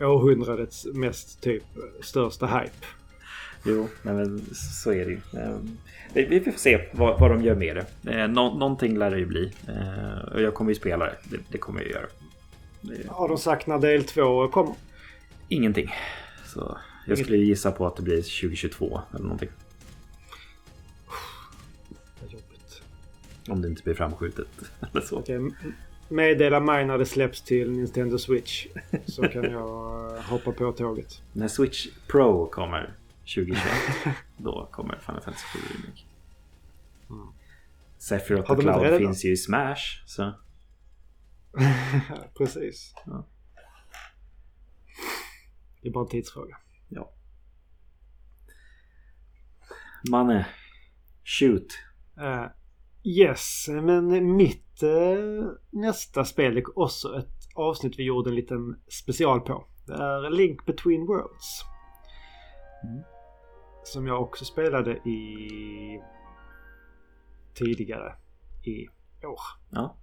århundradets mest typ största hype. Jo, nej men så är det ju. Ehm, Vi får se vad, vad de gör med det. Eh, Nå, någonting lär det ju bli. Eh, Och jag kommer ju spela det. Det, det kommer jag ju göra. Det, Har de sagt när del 2 kommer? ingenting. Så jag skulle gissa på att det blir 2022 eller någonting. Vad jobbigt. Om det inte blir framskjutet eller så. M- meddela mig när det släpps till Nintendo Switch. Så kan jag hoppa på tåget. När Switch Pro kommer 2021 då kommer Final Fantasy 7 Remake. Sephiroth Har och Cloud finns ju i Smash. Så Precis. Ja. Det är bara en tidsfråga. ja. Manne. Shoot. Eh, yes, men mitt eh, nästa spel är också ett avsnitt vi gjorde en liten special på. Det är Link Between Worlds. Mm. Som jag också spelade i tidigare i år. Ja.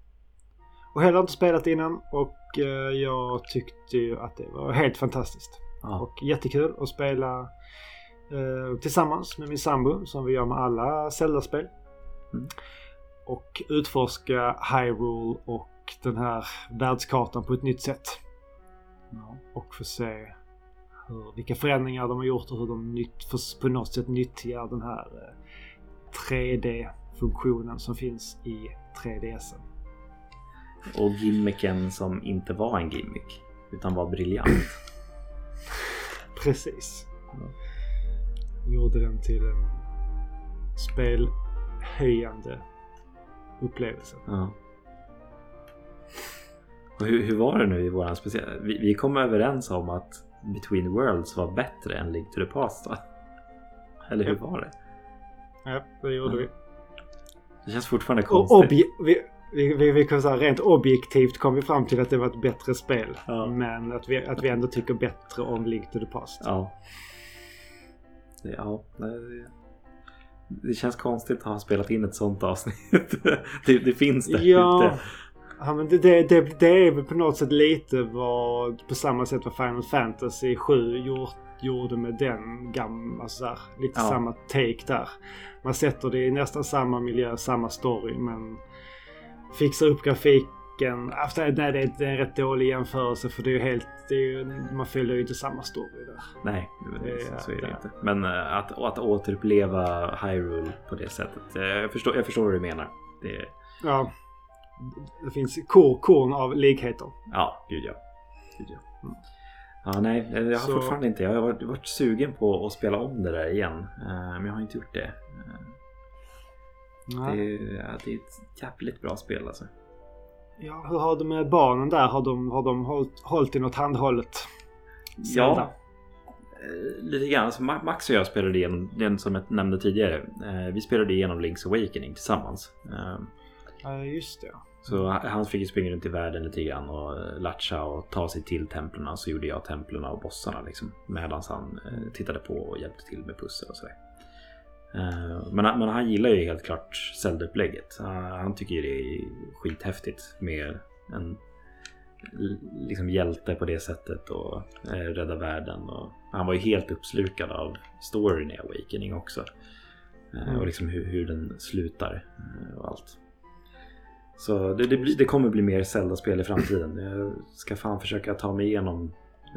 Och heller inte spelat innan och eh, jag tyckte ju att det var helt fantastiskt. ja. Och jättekul att spela eh, tillsammans med min sambo som vi gör med alla Zelda-spel. Mm. Och utforska Hyrule och den här världskartan på ett nytt sätt. Ja. Och få se hur, vilka förändringar de har gjort och hur de nytt, på något sätt nyttjar den här eh, 3D-funktionen som finns i 3DSen. Och gimmicken som inte var en gimmick. Utan var briljant. Precis. Ja. Gjorde den till en spelhöjande upplevelse. Ja. Och hur, hur var det nu i våran speciella... Vi, vi kom överens om att Between Worlds var bättre än Link to the Past va? Eller hur var det? Ja, det gjorde Ja. vi. Det känns fortfarande konstigt. vi, vi, vi, vi kan säga rent objektivt kom vi fram till att det var ett bättre spel. Ja. Men att vi, att vi ändå tycker bättre om Link to the Past. Ja. Ja, det, det känns konstigt att ha spelat in ett sånt avsnitt. det, det finns där Ja, ute. Ja men det, det, det, det är väl på något sätt lite vad på samma sätt vad Final Fantasy 7 gjort, gjorde med den gamla, alltså så lite Ja. samma take där. Man sätter det i nästan samma miljö, samma story men fixar upp grafiken. Alltså, nej, det är, det är en rätt dålig jämförelse för det är ju helt, det är ju, man följer ju inte samma story där. Nej, det, Det är- så är det det är- inte. Men eh, att, att återuppleva Hyrule på det sättet. eh, Jag förstår, jag förstår vad du menar. Det, Ja, det finns kor, korn av likheter. ja, gud ja. Gud ja. Ja, nej, jag har Så- fortfarande inte. Jag har varit, varit sugen på att spela om det där igen. eh, Men jag har inte gjort det. Eh, Det, är- ja, det är ett jävligt bra spel alltså. Ja, hur har du med barnen där? Har de, har de hållit, hållit i något handhållet? Ja, eh, lite grann. Alltså, Ma- Max och jag spelade igenom, den som jag nämnde tidigare. Vi spelade igenom Link's Awakening tillsammans. Ja, just det. Så han fick ju springa runt i världen lite grann och eh, latcha och ta sig till templen. Så gjorde jag templen och bossarna liksom. Medan han eh, tittade på och hjälpte till med pussel och sådär. Eh, Men, han- men han gillar ju helt klart Zelda-upplägget. Eh, Han tycker ju det är skithäftigt med en liksom hjälte på det sättet och rädda världen. Och han var ju helt uppslukad av storyn i Awakening också. Eh, Mm. Och liksom hur, hur den slutar och allt. Så det, det, det kommer bli mer Zelda-spel i framtiden. Jag ska fan försöka ta mig igenom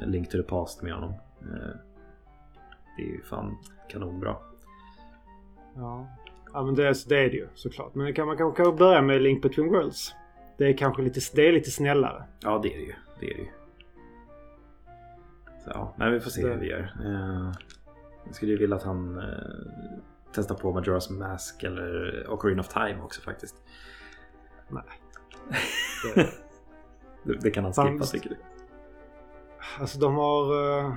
Link to the Past med honom. Eh, Det är ju fan kanonbra. Ja, ja men det, är- det är det ju såklart. Men kan man kan, kan börja med Link Between Worlds. det är kanske lite, det är lite snällare. Ja, det är det ju. Det är det ju. Så, ja, men vi får se Det- hur vi gör. Eh, jag skulle ju vilja att han eh, testar på Majora's Mask eller Ocarina of Time också faktiskt. Nej. Det, Det, det kan han skippa just- tycker du? alltså de har... eh,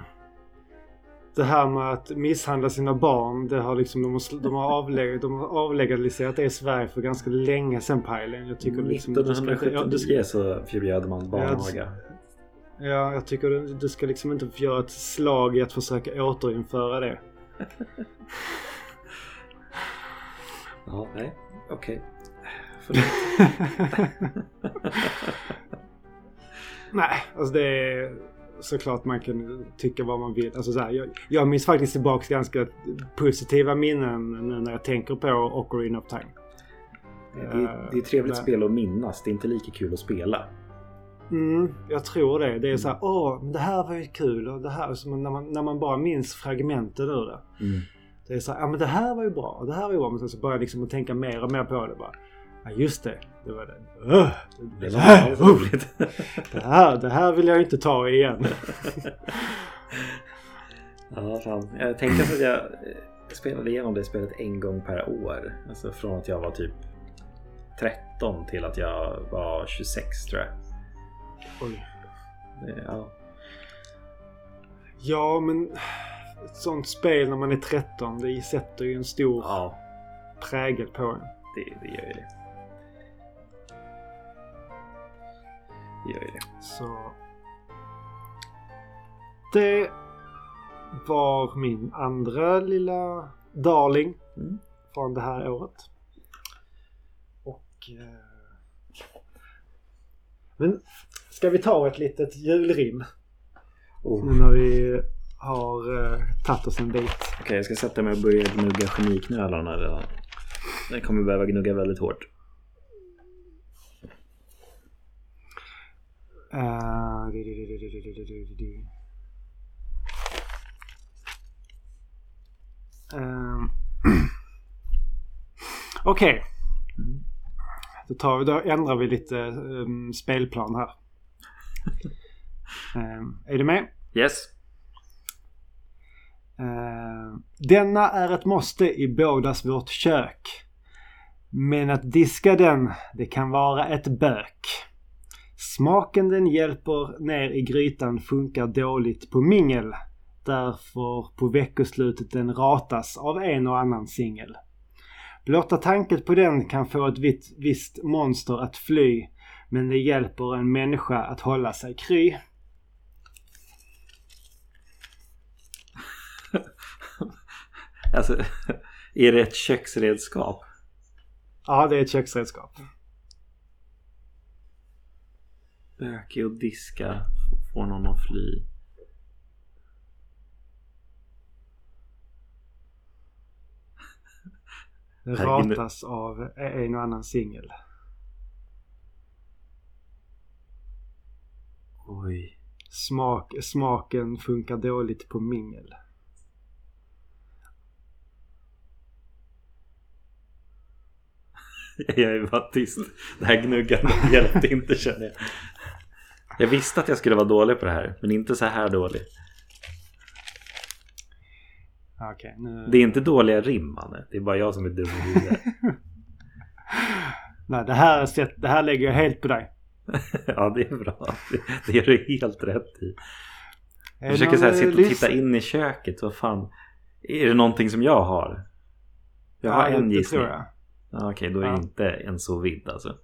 det här med att misshandla sina barn. Det har liksom, de har, de har, avleg, de har avlegaliserat det i Sverige för ganska länge sedan Pajlen. Jag tycker liksom... du ska inte- ja, du ska- 1979 så förbjöd man barnaga. Ja, jag tycker du, du ska liksom inte göra ett slag i att försöka återinföra det. Ja, nej, okej. Förlåt. Nej, alltså det är såklart man kan tycka vad man vill. Alltså så här, jag, jag minns faktiskt tillbaka ganska positiva minnen nu när jag tänker på Ocarina of Time. Det, är- det är ett trevligt Eh, spel att minnas. Det är inte lika kul att spela. Mm, jag tror det. Det är så här, åh, men det här var ju kul. Och det här, som när, man, när man bara minns fragmenten ur det. Mm. Det är så här, ja men det här var ju bra. Det här var ju bra. Men sen så börjar jag liksom att tänka mer och mer på det bara. Ja just det. Det var det. Öh, Det det, här, uh, det, här, det här vill jag inte ta igen. Ja, fan. Jag tänkte att jag spelade igenom det spelet en gång per år. Alltså från att jag var typ 13 till att jag var 26 tror jag. Oj. Ja. Ja men ett sånt spel när man är 13 det sätter ju en stor ja, prägel på en. det, det gör ju det. Det gör ju det. Så... Det var min andra lilla darling Mm. från det här året. Och... Eh... Men ska vi ta ett litet julrim Oh. nu när vi har eh, tagit oss en bit? Okej, jag ska sätta mig och börja gnugga geniknölarna redan. Jag kommer behöva gnugga väldigt hårt. Eh, okej. Då, tar vi, då ändrar vi lite um, spelplan här. um, är du med? Yes. Ehm, denna är ett måste i bådas vårt kök. Men att diska den, det kan vara ett bök. Smaken den hjälper ner i grytan funkar dåligt på mingel. Därför på veckoslutet den ratas av en och annan singel. Blotta tanken på den kan få ett vitt, visst monster att fly. Men det hjälper en människa att hålla sig kry. Alltså, är det ett köksredskap? Ja, det är ett köksredskap. Bökig och diska får någon att fly. Ratas av en och annan singel. Oj. Smak, smaken funkar dåligt på mingel. Jag är bara tyst. Det här gnuggandet hjälpte inte känner jag. Jag visste att jag skulle vara dålig på det här, men inte så här dålig. Okej, nu... Det är inte dåliga rim, Manne. Det är bara jag som är dum i huvudet. Nej, det här, sätt, det här lägger jag helt på dig. Ja, det är bra. Det, det gör du helt rätt i. Jag försöker så här, sitta och eh, titta in i köket. Vad fan. Är det någonting som jag har? Jag har Ja, en gissning. tror jag. Ja, Okej, då är Ja. inte en så vidd alltså.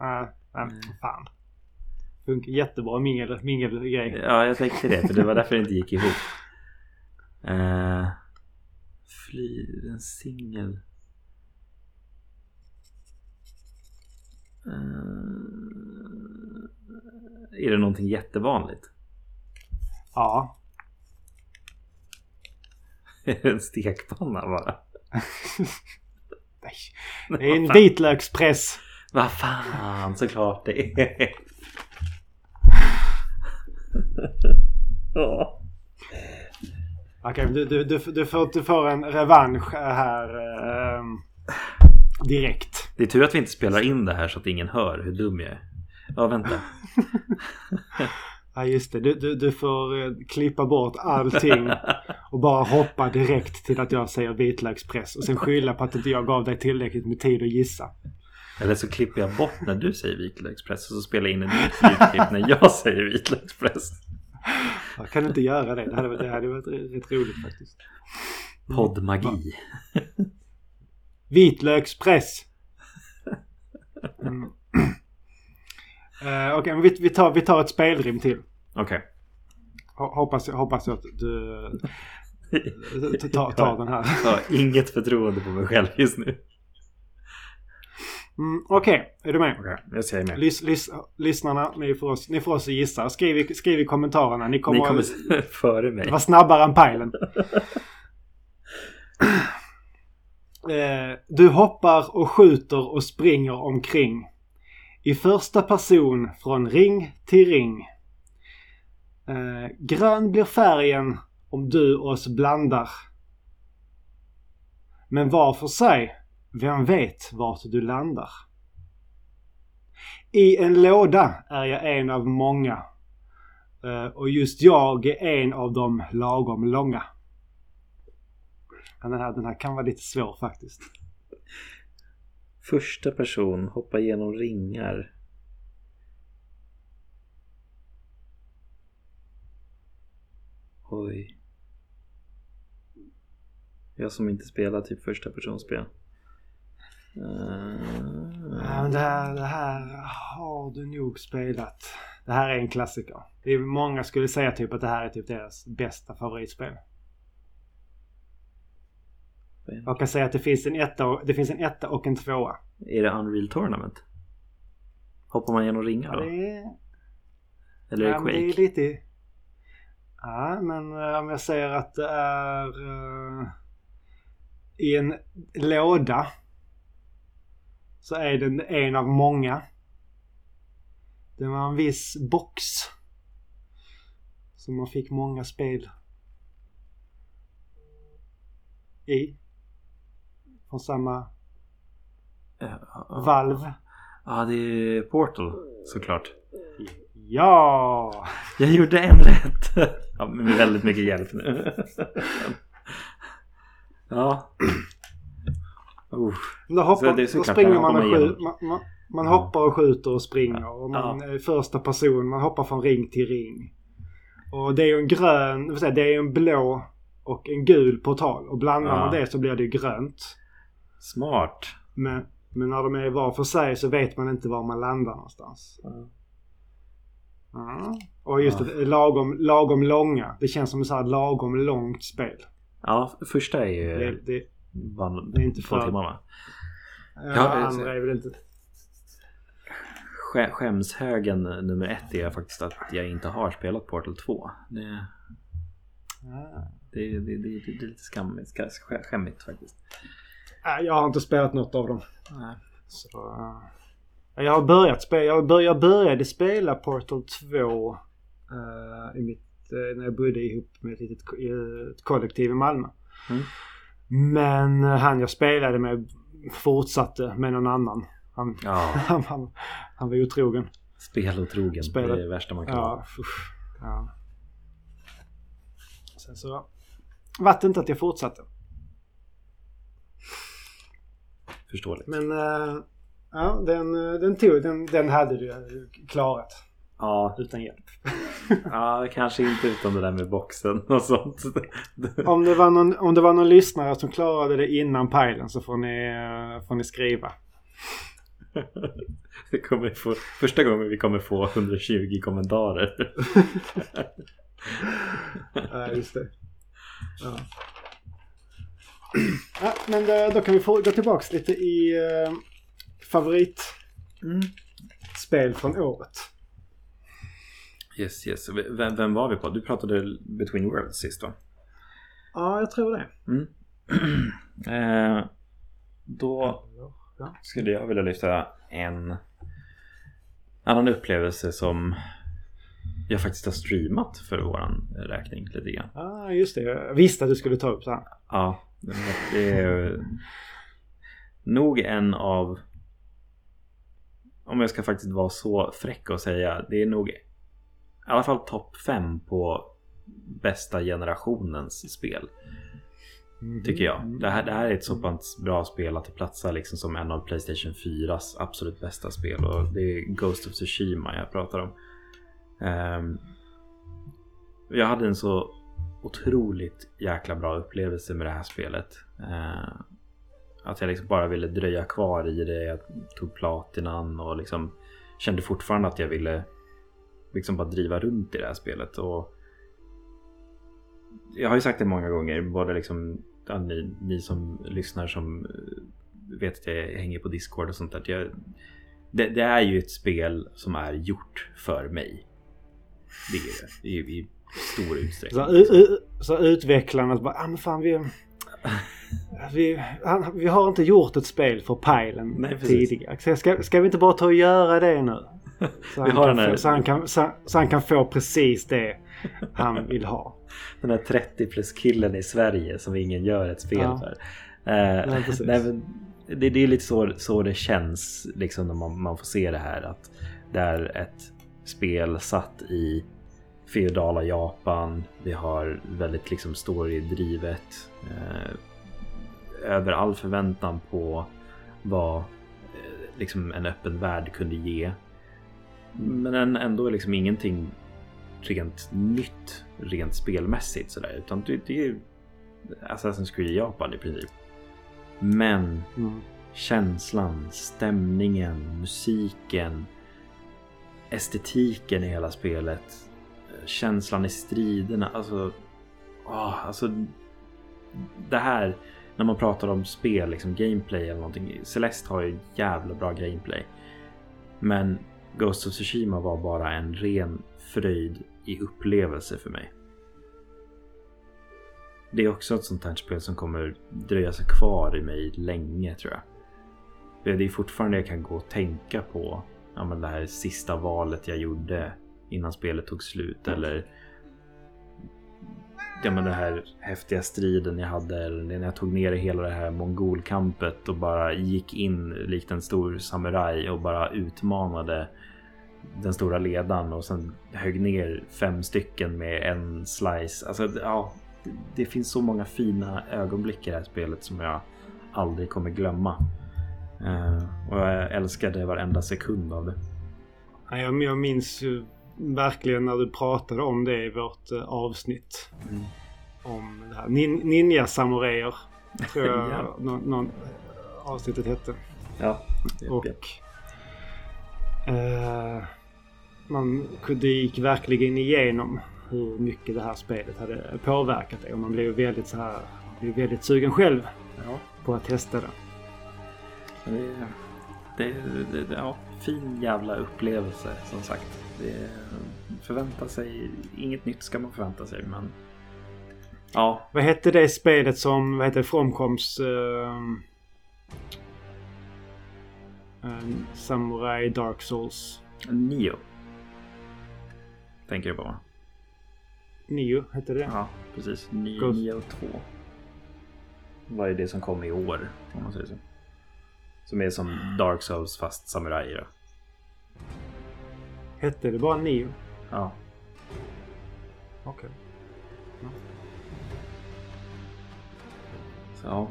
Nej, nej, fan. Funkar jättebra mingel, mingelgrej. Ja, jag tänkte det. För det var därför det inte gick ihop. Uh, fly, en singel. Eh, är det någonting jättevanligt? Ja. En stekpanna bara? Nej. Det är en vitlökspress. Vad fan, såklart det är. Ja. Okej, du, du, du, du, får, du får en revansch här ehm, direkt. Det är tur att vi inte spelar in det här så att ingen hör hur dum jag är. Ja, vänta. Ja just det, du, du, du får eh, klippa bort allting och bara hoppa direkt till att jag säger vitlökspress och sen skylla på att inte jag gav dig tillräckligt med tid att gissa. Eller så klipper jag bort när du säger vitlökspress och så spelar jag in en nytt ljudklipp när jag säger vitlökspress. Jag kan inte göra det, det hade, varit- det hade varit rätt roligt faktiskt. Poddmagi. Vitlökspress! Mm. Eh, Okej, men vi, vi, tar, vi tar ett spelrim till. Okej. Ho- Hoppas, hoppas att du tar ta, ta den här. Jag har inget förtroende på mig själv just nu. Mm, Okej, är du med? Okej, jag säger med. Lys, lys, lyssnarna, ni får, oss, ni får att gissa. Skriv, i- skriv i kommentarerna. Ni kommer, Ni kommer före mig. vara snabbare än pajlen. Eh, du hoppar och skjuter och springer omkring. I första person från ring till ring. Eh, grön blir färgen om du oss blandar. Men var för sig, vem vet vart du landar? I en låda är jag en av många. Eh, och just jag är en av de lagom långa. Den här, den här kan vara lite svår faktiskt. Första person, hoppa genom ringar. Oj. Jag som inte spelar typ första personspel. Ja, Uh, men det, här, det här har du nog spelat. Det här är en klassiker. Det är, många skulle säga typ att det här är typ deras bästa favoritspel. Jag kan säga att det finns en etta och, det finns en etta och en tvåa. är det Unreal Tournament? Hoppar man genom ringar Ja, då? det är, Eller är det ja, men det Quake? är lite... Ja, men eh, om jag säger att det är eh, i en låda så är den en av många. Det var en viss box som man fick många spel i. Från samma valv. Ja, det är Portal såklart. Ja! Jag gjorde en rätt. Ja, med väldigt mycket hjälp nu. Ja. Uh. Då, hoppar, Så det är då springer man och skjuter. Man, man, man hoppar och skjuter och springer. Och man är första person. Man hoppar från ring till ring. Och det är ju en grön, det är ju en blå och en gul portal. Och blandar Ja. man det så blir det grönt. Smart. Men, men när de är var för sig så vet man inte var man landar någonstans. Ja. Och just Ja. det, lagom, lagom långa. Det känns som ett så här lagom långt spel. Ja, första är ju Det, det, van, det är inte två för- timmar va? ja, Ja, andra är väl inte... Skä, skämshögen nummer ett är faktiskt att jag inte har spelat Portal 2. Det, Ja. det, det, det, det är lite skammigt, ska- skä- skämmigt faktiskt. Nej, Jag har inte spelat något av dem. Nej. Så, eh, jag har börjat spela. Jag, bör, jag började spela Portal 2 eh, i mitt, eh, när jag bodde ihop med ett litet i ett kollektiv i Malmö. Mm. Men han jag spelade med fortsatte med någon annan. Han, Ja, han, han, han var otrogen. spelotrogen. Spelat- Det är det värsta man kan. Ja, ja. Sen så vart det inte att jag fortsatte. Förståeligt. Men eh, ja, den, eh, den, tog, den, den hade du klarat Ja, utan hjälp. ja, kanske inte utan det där med boxen och sånt. Om det, var någon, om det var någon lyssnare som klarade det innan pajlen så får ni, får ni skriva. Det kommer få, första gången vi kommer få 120 kommentarer. Ja, just det. Ja. Ja, men då, då kan vi få gå tillbaks lite i eh, favoritspel från året. Yes, yes. Vem, vem var vi på? Du pratade Between Worlds sist va? Ja, jag tror det. Mm. eh, då Ja. skulle jag vilja lyfta en annan upplevelse som jag faktiskt har streamat för våran räkning lite grann. Ah, just det. Jag visste att du skulle ta upp det här. Ja, det är nog en av om jag ska faktiskt vara så fräck och säga, det är nog i alla fall topp 5 på bästa generationens spel. Tycker jag. Det här, det här är ett så pass bra spel att det platsar liksom som en av Playstation 4s absolut bästa spel. Och det är Ghost of Tsushima jag pratar om. Um, jag hade en så otroligt jäkla bra upplevelse med det här spelet. Uh, att jag liksom bara ville dröja kvar i det. Jag tog platinan och liksom kände fortfarande att jag ville liksom bara driva runt i det här spelet. Och jag har ju sagt det många gånger, både liksom ja, ni, ni som lyssnar som eh, vet att jag hänger på Discord och sånt där. Jag, det, det, är ju ett spel som är gjort för mig. Det är det i, i stor utsträckning. Så, u, så utvecklarna bara, ah, men fan vi, vi, han, vi har inte gjort ett spel för pajlen Nej, tidigare. Ska, ska vi inte bara ta och göra det nu? Så han, kan, få, så, han kan, så, så han kan få precis det han vill ha. Den här 30 plus killen i Sverige som ingen gör ett spel ja. för. Eh, nej, men det, det, är lite så, så det känns liksom när man, man, får se det här. Att det är ett spel satt i feodala Japan. Vi har väldigt liksom storydrivet. Eh, över all förväntan på vad eh, liksom en öppen värld kunde ge. Men ändå liksom ingenting rent nytt rent spelmässigt sådär. Utan det, det är ju Assassin's Creed Japan i princip. Men mm. känslan, stämningen, musiken, estetiken i hela spelet. Känslan i striderna. Alltså, åh, alltså det här när man pratar om spel, liksom gameplay eller någonting. Celeste har ju jävla bra gameplay. Men Ghost of Tsushima var bara en ren fröjd i upplevelse för mig. Det är också ett sånt här spel som kommer dröja sig kvar i mig länge tror jag. Det är fortfarande jag kan gå och tänka på ja, men det här sista valet jag gjorde innan spelet tog slut. Eller ja, men den här häftiga striden jag hade. Eller när jag tog ner hela det här mongolkampet och bara gick in likt en stor samuraj och bara utmanade den stora ledaren och sen högg ner fem stycken med en slice. Alltså, ja, det finns så många fina ögonblick i det här spelet som jag aldrig kommer glömma. Uh, och jag älskade varenda sekund av det. Jag, jag minns ju verkligen när du pratade om det i vårt uh, avsnitt. Mm. Om det här. Nin ninja samurajer. Tror jag ja. någon, någon avsnittet hette. Ja. Och... Uh, man det gick verkligen igenom hur mycket det här spelet hade påverkat dig. Och man blev väldigt så här, blev väldigt sugen själv ja. på att testa det. Det, det, det, ja, fin jävla upplevelse som sagt. Det, förvänta sig, inget nytt ska man förvänta sig men Ja. Vad hette det spelet som, vad heter Fromkoms... Uh, uh, Samurai Dark Souls? Nio. Tänker du på? Nio hette det? Ja, precis. Nio, nio och två. Vad är det som kom i år? Om man säger så. Som är som Dark Souls fast samurai då. Hette det bara Nio? Ja. Okej. Okay. Ja. Så.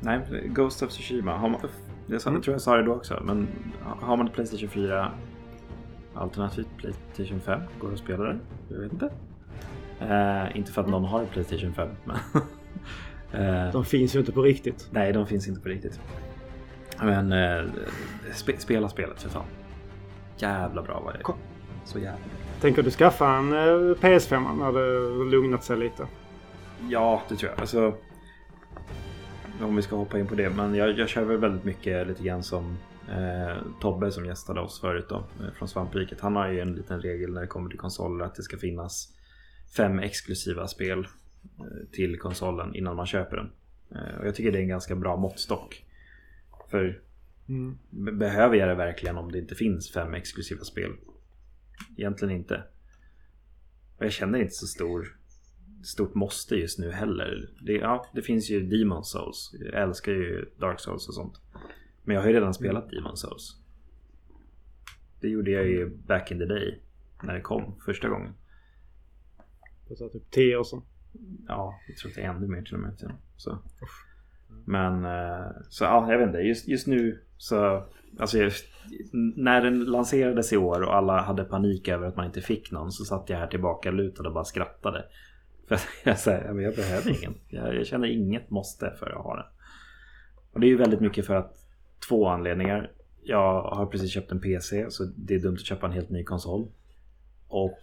Nej, Ghost of Tsushima. Har man, jag, tror jag sa det då också. Men har man ett Playstation 4 Alternativt Playstation 5. Går att spela det? Jag vet inte. Uh, inte för att någon har en Playstation 5. Men uh, de finns ju inte på riktigt. Nej, de finns inte på riktigt. Men uh, spe spela spelet för fan. Jävla bra var det. Kom. Så jävla Tänker du skaffa en PS5 när det lugnat sig lite? Ja, det tror jag. Alltså, om vi ska hoppa in på det. Men jag, jag kör väl väldigt mycket lite grann som Eh, Tobbe som gästade oss förut då, eh, från Svampriket. Han har ju en liten regel när det kommer till konsoler att det ska finnas fem exklusiva spel eh, till konsolen innan man köper den. Eh, och jag tycker det är en ganska bra måttstock. För mm. behöver jag det verkligen om det inte finns fem exklusiva spel? Egentligen inte. Och jag känner inte så stor stort måste just nu heller. Det, ja, det finns ju Demon Souls. Jag älskar ju Dark Souls och sånt. Men jag har ju redan spelat Demon Souls. Det gjorde jag ju back in the day. När det kom första gången. Det var typ 10 år sedan. Ja, jag tror att det är ännu mer till och med. Så. Men eh, så ja, jag vet inte. Just, just nu så Alltså när den lanserades i år och alla hade panik över att man inte fick någon så satt jag här tillbaka lutad och bara skrattade. För jag, säger, jag behöver ingen. Jag, jag känner inget måste för att ha den. Och det är ju väldigt mycket för att två anledningar. Jag har precis köpt en PC så det är dumt att köpa en helt ny konsol. Och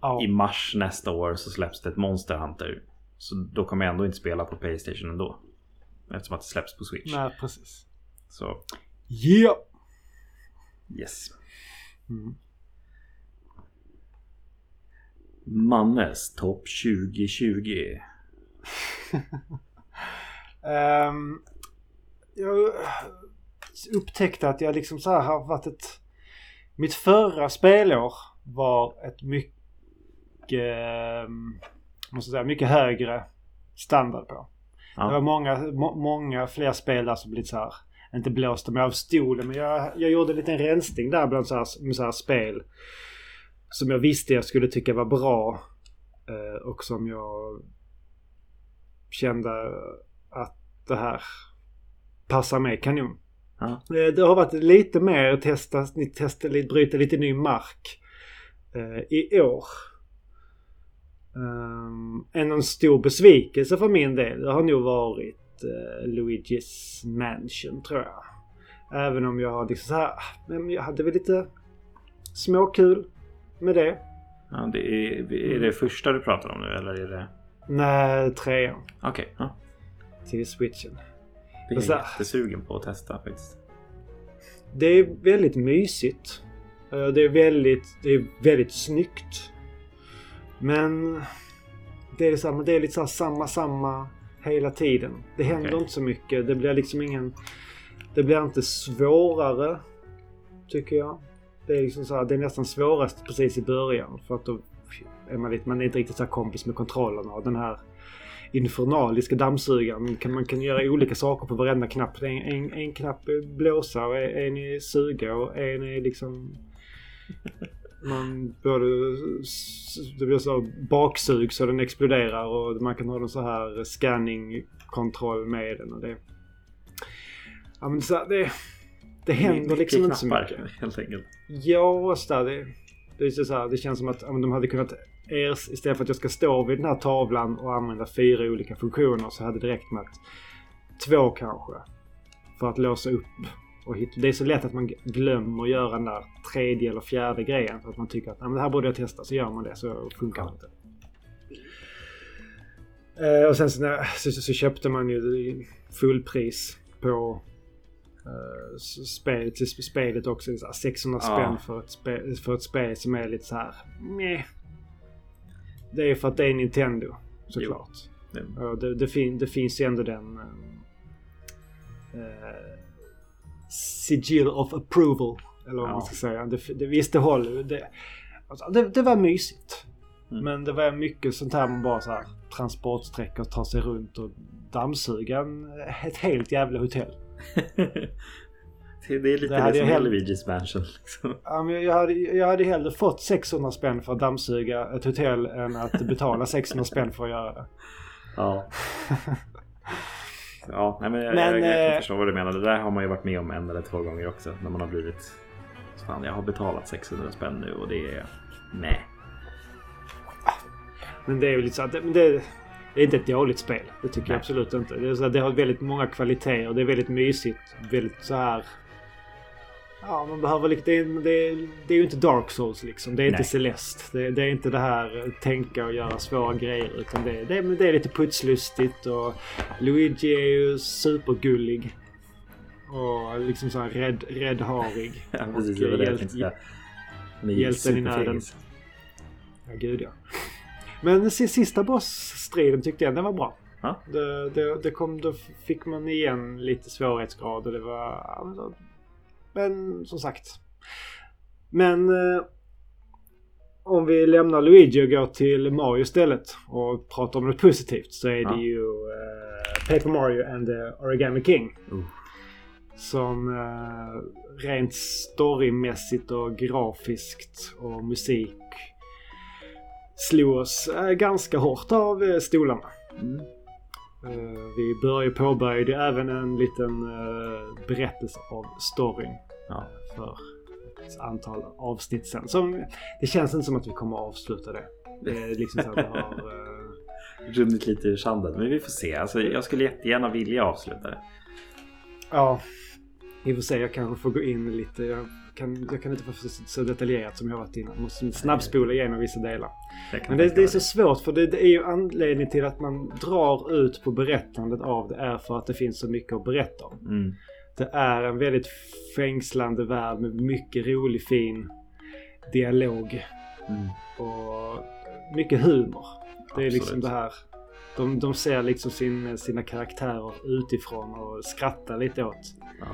ja. i mars nästa år så släpps det ett Monster Hunter. Så då kommer jag ändå inte spela på Playstation ändå. Eftersom att det släpps på Switch. Nej, precis. Så. Yeah! Yes. Mm. Mannes topp 2020. um, jag upptäckte att jag liksom så här har varit ett... Mitt förra spelår var ett mycket, ehm, måste säga, mycket högre standard på. Ja. Det var många, må, många fler spel där som blivit så här, inte blåste mig av stolen men jag, jag gjorde en liten rensning där bland så här, så här spel. Som jag visste jag skulle tycka var bra. Eh, och som jag kände att det här passar mig kanon. Ja. Eh, det har varit lite mer testa, testa bryta lite ny mark eh, i år. Um, en stor besvikelse för min del det har nog varit uh, Luigi's Mansion tror jag. Även om jag har liksom så här, men jag hade väl lite småkul med det. Ja, det är, är det första du pratar om nu eller är det? Nej, trean. Okej. Okay, ja. Till switchen. Det är jag jättesugen på att testa faktiskt. Det är väldigt mysigt. Eh, det är väldigt, det är väldigt snyggt. Men det är, liksom, det är lite så samma, samma hela tiden. Det händer okay. inte så mycket. Det blir liksom ingen... Det blir inte svårare, tycker jag. Det är liksom så här, det är nästan svårast precis i början. För att då är man, lite, man är inte riktigt så kompis med kontrollerna. Och den här infernaliska dammsugaren. Kan, man kan göra olika saker på varenda knapp. En, en, en knapp är blåsa och en är suga och en är liksom... Man både... Det blir så baksug så den exploderar och man kan ha en så här scanning-kontroll med den och det... Ja men så det... Det händer liksom inte så mycket. helt enkelt. Ja, så det, det, är så här, det känns som att ja, de hade kunnat er, istället för att jag ska stå vid den här tavlan och använda fyra olika funktioner så hade det räckt med att två kanske. För att låsa upp och hitta. Det är så lätt att man glömmer att göra den där tredje eller fjärde grejen. För att man tycker att det här borde jag testa. Så gör man det så funkar det inte. Eh, och sen så, så, så, köpte man ju fullpris på uh, spelet, spelet också. 600 ja. spänn för ett, spel, för ett spel som är lite så här. Meh. Det är för att det är Nintendo såklart. Mm. Det, det, fin, det finns ju ändå den... Uh, sigil of approval. Eller vad ja. man ska säga. Det, det, visst, det håller det, alltså, det, det var mysigt. Mm. Men det var mycket sånt här man bara så här transportsträckor, ta sig runt och dammsuga ett helt jävla hotell. det är lite det, det som är Luigi's Mansion. Liksom. Ja, men jag, hade, jag hade hellre fått 600 spänn för att dammsuga ett hotell än att betala 600 spänn för att göra det. Ja. Ja, nej, men jag, men, jag, jag, jag förstår vad du menar. Det där har man ju varit med om en eller två gånger också. När man har blivit... Fan, jag har betalat 600 spänn nu och det är... Nej. Men det är ju lite så att det, det, det är inte ett dåligt spel. Det tycker nej. jag absolut inte. Det, är så att det har väldigt många kvaliteter. Det är väldigt mysigt. Väldigt så här Ja, man behöver liksom... Det är, det, det är ju inte Dark Souls liksom. Det är Nej. inte Celeste. Det, det, är inte det här tänka och göra svåra grejer. Utan det, det, det är lite putslustigt och Luigi är ju supergullig. Och liksom så här rädd, räddharig. ja, precis. Det var det jag tänkte säga. Hjälten i nöden. Ja, gud ja. Men sista bossstriden tyckte jag den var bra. Det, det, det kom, då fick man igen lite svårighetsgrad och det var... Men som sagt. Men eh, om vi lämnar Luigi och går till Mario istället och pratar om något positivt så är ja. det ju eh, Paper Mario and the Origami King. Uh. som eh, rent storymässigt och grafiskt och musik slog oss eh, ganska hårt av eh, stolarna. Mm. Eh, vi började påbörjade även en liten eh, berättelse av storyn Ja. för ett antal avsnitt sen. Som, det känns inte som att vi kommer att avsluta det. Det är liksom så att vi har... eh, Runnit lite ur sanden. Men vi får se. Alltså, jag skulle jättegärna vilja avsluta det. Ja, vi får se. Jag kanske får gå in lite. Jag kan, jag kan inte vara så, detaljerat som jag varit innan. Måste snabbspola igenom vissa delar. Kan Men det, det är så svårt för det, det är ju anledningen till att man drar ut på berättandet av det är för att det finns så mycket att berätta om. Mm. Det är en väldigt fängslande värld med mycket rolig fin dialog Mm. och mycket humor. Det är liksom Absolut. det här. De, de ser liksom sin, sina karaktärer utifrån och skrattar lite åt Ja.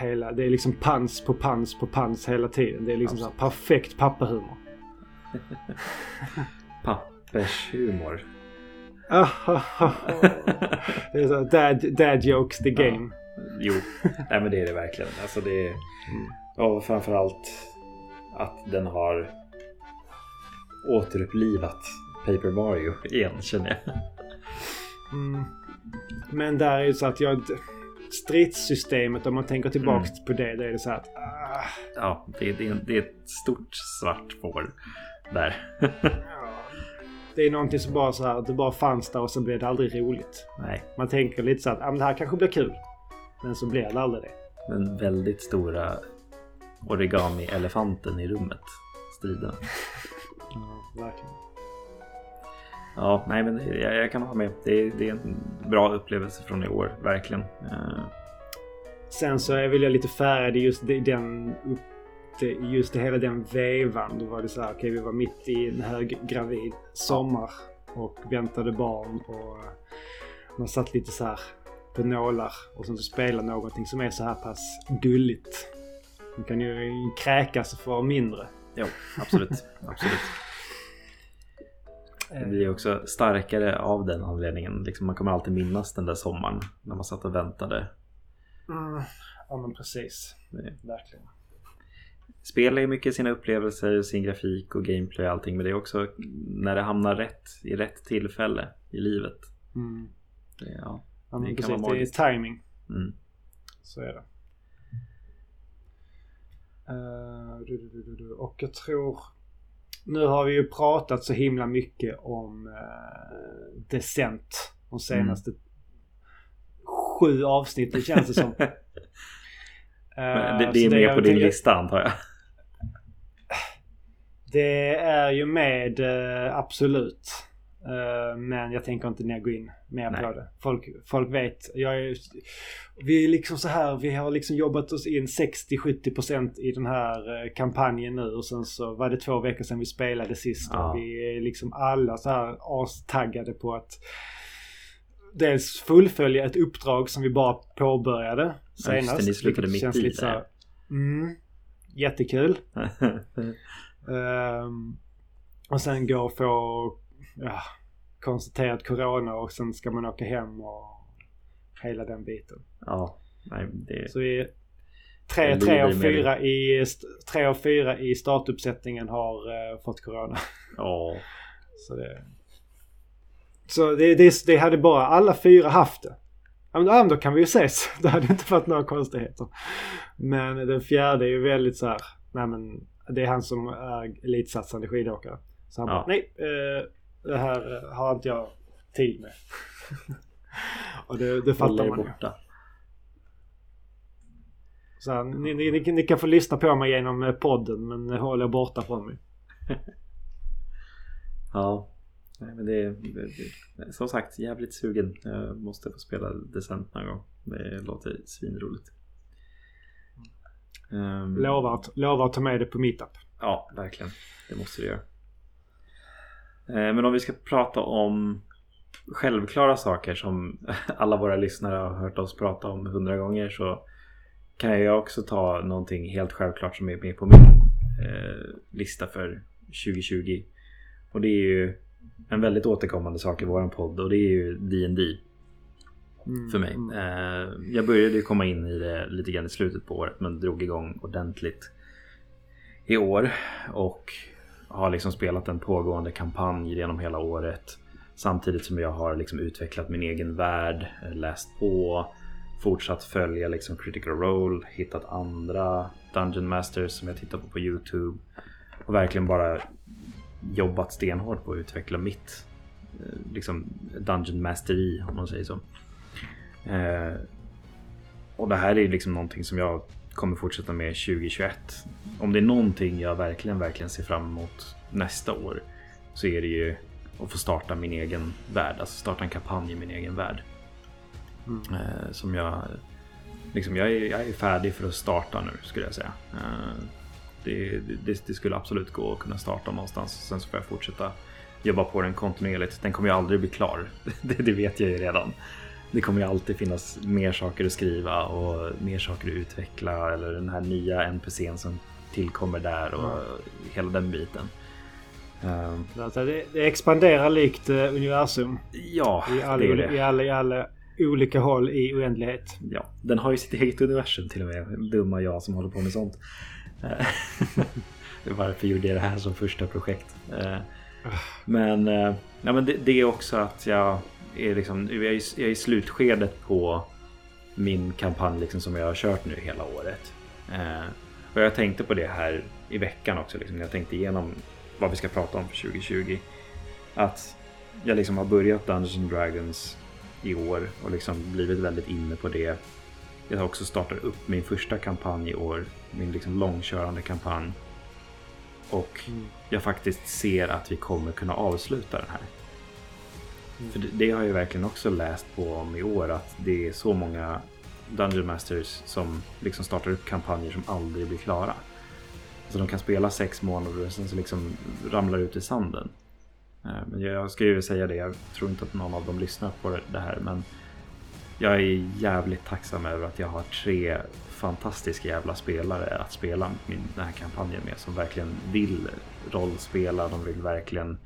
Hela. Det är liksom pans på pans på pans hela tiden. Det är liksom så här Absolut. perfekt pappahumor. Pappershumor. det är så dad, dad jokes the game. Jo, nej men det är det verkligen. Alltså det är... Och framförallt att den har återupplivat Paper Mario igen känner jag. Mm. Men där är det så att jag... Stridssystemet om man tänker tillbaks Mm. på det. Det är det så här att... Ah, Ja, det, det, är- det är ett stort svart får där. Det är någonting som bara så här, det bara fanns där och sen blev det aldrig roligt. nej, Man tänker lite så att ah, men det här kanske blir kul. Men så blir det aldrig det. den väldigt stora origami-elefanten i rummet. Striderna. Ja, verkligen. Ja, nej men det- jag, jag kan hålla med. Det är, det är en bra upplevelse från i år, verkligen. Eh, Sen så är väl jag lite färdig just den upp, det, just i hela den vevan. Då var det så här, okej vi var mitt i en höggravid sommar och väntade barn och eh, man satt lite så här på nålar och sen så spela någonting som är så här pass gulligt. Man kan ju kräkas och få mindre. jo, absolut. absolut. Det blir också starkare av den anledningen. Liksom, man kommer alltid minnas den där sommaren när man satt och väntade. Mm. Ja men precis. Det- Verkligen. Spel är mycket sina upplevelser, sin grafik och gameplay och allting. Men det är också när det hamnar rätt i rätt tillfälle i livet. Mm. Det, ja. Ja, Det kan precis. vara Det är timing. Mm. Så är det. Eh, du. Och jag tror... Nu har vi ju pratat så himla mycket om uh, Descent. De senaste sju avsnitten känns det som. Eh, Men det, det är med jag på din lista antar jag. Det är ju med, eh, absolut. Eh, men jag tänker inte ner gå in mer Nej. på det. Folk, folk vet. Jag är, vi är liksom så här, vi har liksom jobbat oss in 60-70% i den här eh, kampanjen nu och sen så var det två veckor sedan vi spelade sist Ja. vi är liksom alla så här astaggade på att dels fullfölja ett uppdrag som vi bara påbörjade Ja, just det, senast. ni slutade mitt känns i lite så här, Mm, jättekul. Ehm, och sen gå och få ja, konstaterat corona och sen ska man åka hem och hela den biten. ja, nej, det, Så vi tre, Jag tre, lider av med fyra i, st- tre av fyra i startuppsättningen har eh, fått corona. ja, Så det, så det, det, det hade bara alla fyra haft det. Ja men, ja, men då kan vi ju ses. Det hade inte varit några konstigheter. Men den fjärde är ju väldigt så här. Nej men det är han som är elitsatsande skidåkare. Så han Ja. bara, nej eh, det här eh, har inte jag tid med. Och det, det fattar man ju. borta. Så här, ni, ni, ni, kan få lyssna på mig genom eh, podden men håll er borta från mig. Ja, nej, men det, det, det som sagt jävligt sugen. Jag måste få spela Descent någon gång. Det låter svinroligt. Um, Lovar att, lovar att ta med det på meetup. Ja, verkligen. Det måste vi göra. Eh, Men om vi ska prata om självklara saker som alla våra lyssnare har hört oss prata om hundra gånger så kan jag också ta någonting helt självklart som är med på min eh, lista för 2020. Och det är ju en väldigt återkommande sak i våran podd och det är ju D&D. Mm. för mig. Eh, jag började komma in i det lite grann i slutet på året men drog igång ordentligt i år. Och har liksom spelat en pågående kampanj genom hela året. Samtidigt som jag har liksom utvecklat min egen värld, läst på, fortsatt följa liksom Critical Role, hittat andra Dungeon Masters som jag tittar på på YouTube. Och verkligen bara jobbat stenhårt på att utveckla mitt eh, liksom Dungeon Mastery om man säger så. Eh, och det här är liksom någonting som jag kommer fortsätta med 2021. Om det är någonting jag verkligen, verkligen ser fram emot nästa år så är det ju att få starta min egen värld. Alltså starta en kampanj i min egen värld. Mm. Eh, som jag... Liksom, jag, är, jag är färdig för att starta nu skulle jag säga. Eh, det, det, det skulle absolut gå att kunna starta någonstans. Sen så får jag fortsätta jobba på den kontinuerligt. Den kommer ju aldrig bli klar. Det, det vet jag ju redan. Det kommer ju alltid finnas mer saker att skriva och mer saker att utveckla. Eller den här nya NPCn som tillkommer där och Mm. hela den biten. Eh, Alltså det, det expanderar likt eh, universum. Ja, I alla, det är det. I, alla, I alla olika håll i oändlighet. Ja, den har ju sitt eget universum till och med. Dumma jag som håller på med sånt. Eh, Varför gjorde jag det här som första projekt? Eh, Men, eh, ja, men det, det är också att jag är, liksom, jag är, i- jag är i slutskedet på min kampanj liksom, som jag har kört nu hela året. Eh, Och jag tänkte på det här i veckan också, liksom, jag tänkte igenom vad vi ska prata om för 2020. Att jag liksom har börjat Dungeons and Dragons i år och liksom blivit väldigt inne på det. Jag har också startat upp min första kampanj i år, min liksom långkörande kampanj. Och jag faktiskt ser att vi kommer kunna avsluta den här. Mm. För det, det har jag verkligen också läst på om i år att det är så många Dungeon Masters som liksom startar upp kampanjer som aldrig blir klara. Alltså de kan spela sex månader och sen så liksom ramlar ut i sanden. Eh, men jag ska ju säga det, jag tror inte att någon av dem lyssnar på det här men jag är jävligt tacksam över att jag har tre fantastiska jävla spelare att spela min, den här kampanjen med som verkligen vill rollspela, de vill verkligen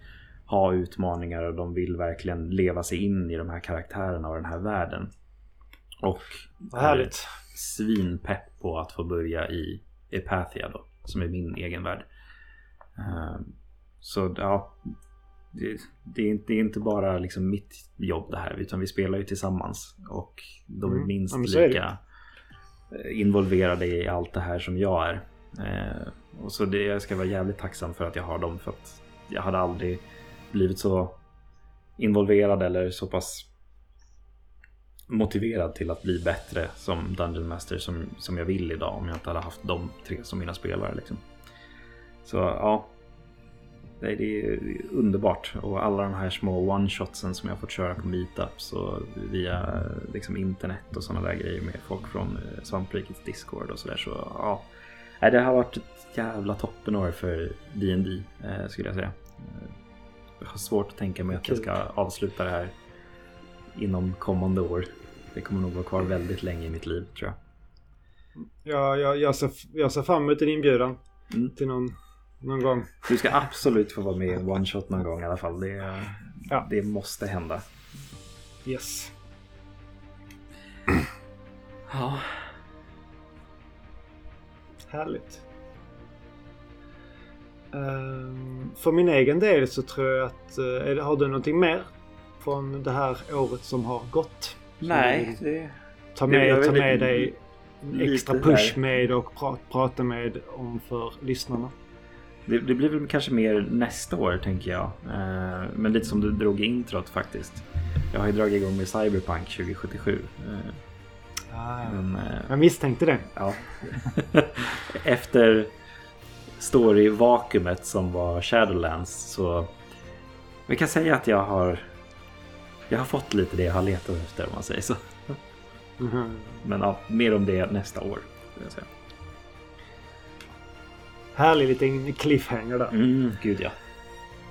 ha utmaningar och de vill verkligen leva sig in i de här karaktärerna och den här världen. Och Vad härligt. svinpepp på att få börja i Epathia då, som är min egen värld. Eh, Så ja, det, det, är inte, det är inte bara liksom mitt jobb det här, utan vi spelar ju tillsammans. Och de är Mm. minst Ja, är det. lika eh, involverade i allt det här som jag är. Eh, Och så det, jag ska vara jävligt tacksam för att jag har dem, för att jag hade aldrig blivit så involverad eller så pass motiverad till att bli bättre som Dungeon Master som, som jag vill idag om jag inte hade haft de tre som mina spelare. Liksom. Så ja, det det är underbart. Och alla de här små one-shotsen som jag fått köra på meetups och via liksom, internet och sådana där grejer med folk från eh, Svamprikets Discord och sådär. Så ja, Nej, det har varit ett jävla toppenår för D&D eh, skulle jag säga. Har svårt att tänka mig att jag ska avsluta det här inom kommande år. Det kommer nog vara kvar väldigt länge i mitt liv tror jag. Jag, jag, jag, ser, jag ser fram emot en inbjudan Mm. till någon, någon gång. Du ska absolut få vara med i en one shot någon gång i alla fall. Det, Ja. det måste hända. Yes. Ja. Härligt. Ehm, för min egen del så tror jag att... eh, har du någonting mer från det här året som har gått? Som Nej, det, Ta med, ta med dig extra push där. med och pra, prata med om för lyssnarna. det, det blir väl kanske mer nästa år tänker jag. Eh, Men lite som du drog i introt faktiskt. Jag har ju dragit igång med Cyberpunk 2077. Eh, Men, eh, Jag misstänkte det. Ja. Efter story-vakuumet som var Shadowlands så vi kan säga att jag har jag har fått lite det jag har letat efter om man säger så. Mhm. Men ja, mer om det nästa år. säga. Härlig liten cliffhanger där. Mm, gud ja.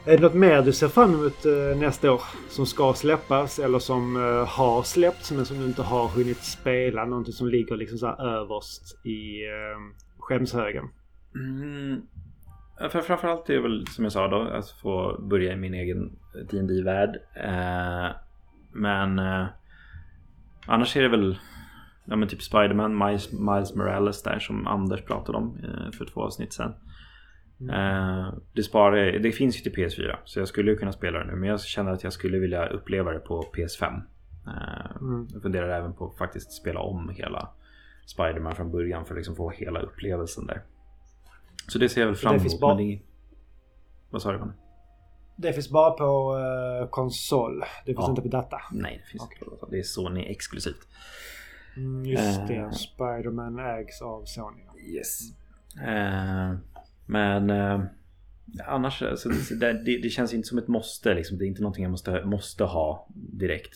Är det något mer du ser fram emot eh, nästa år? Som ska släppas eller som eh, har släppts men som du inte har hunnit spela? Någonting som ligger liksom så här överst i eh, skämshögen. Mm. För framförallt är det väl som jag sa då att få börja i min egen dd värld eh, Men eh, Annars är det väl ja, men typ Spiderman, Miles, Miles Morales där som Anders pratade om eh, för två avsnitt sedan. Mm. Eh, det, sparar, det finns ju till PS4 så jag skulle ju kunna spela det nu men jag känner att jag skulle vilja uppleva det på PS5. Eh, Mm. Jag funderar även på att faktiskt spela om hela Spiderman från början för att liksom få hela upplevelsen där. Så det ser jag väl fram Det emot. finns bara- det. Vad sa du? Manne? Det finns bara på uh, konsol. Det finns Ja. inte på data. Nej, det finns Okej. inte. Det är Sony exklusivt. Mm, just det. Eh. Spiderman ägs av Sony. Yes. Eh, men annars, alltså, det, det, det känns inte som ett måste. Liksom. Det är inte någonting jag måste, måste ha direkt.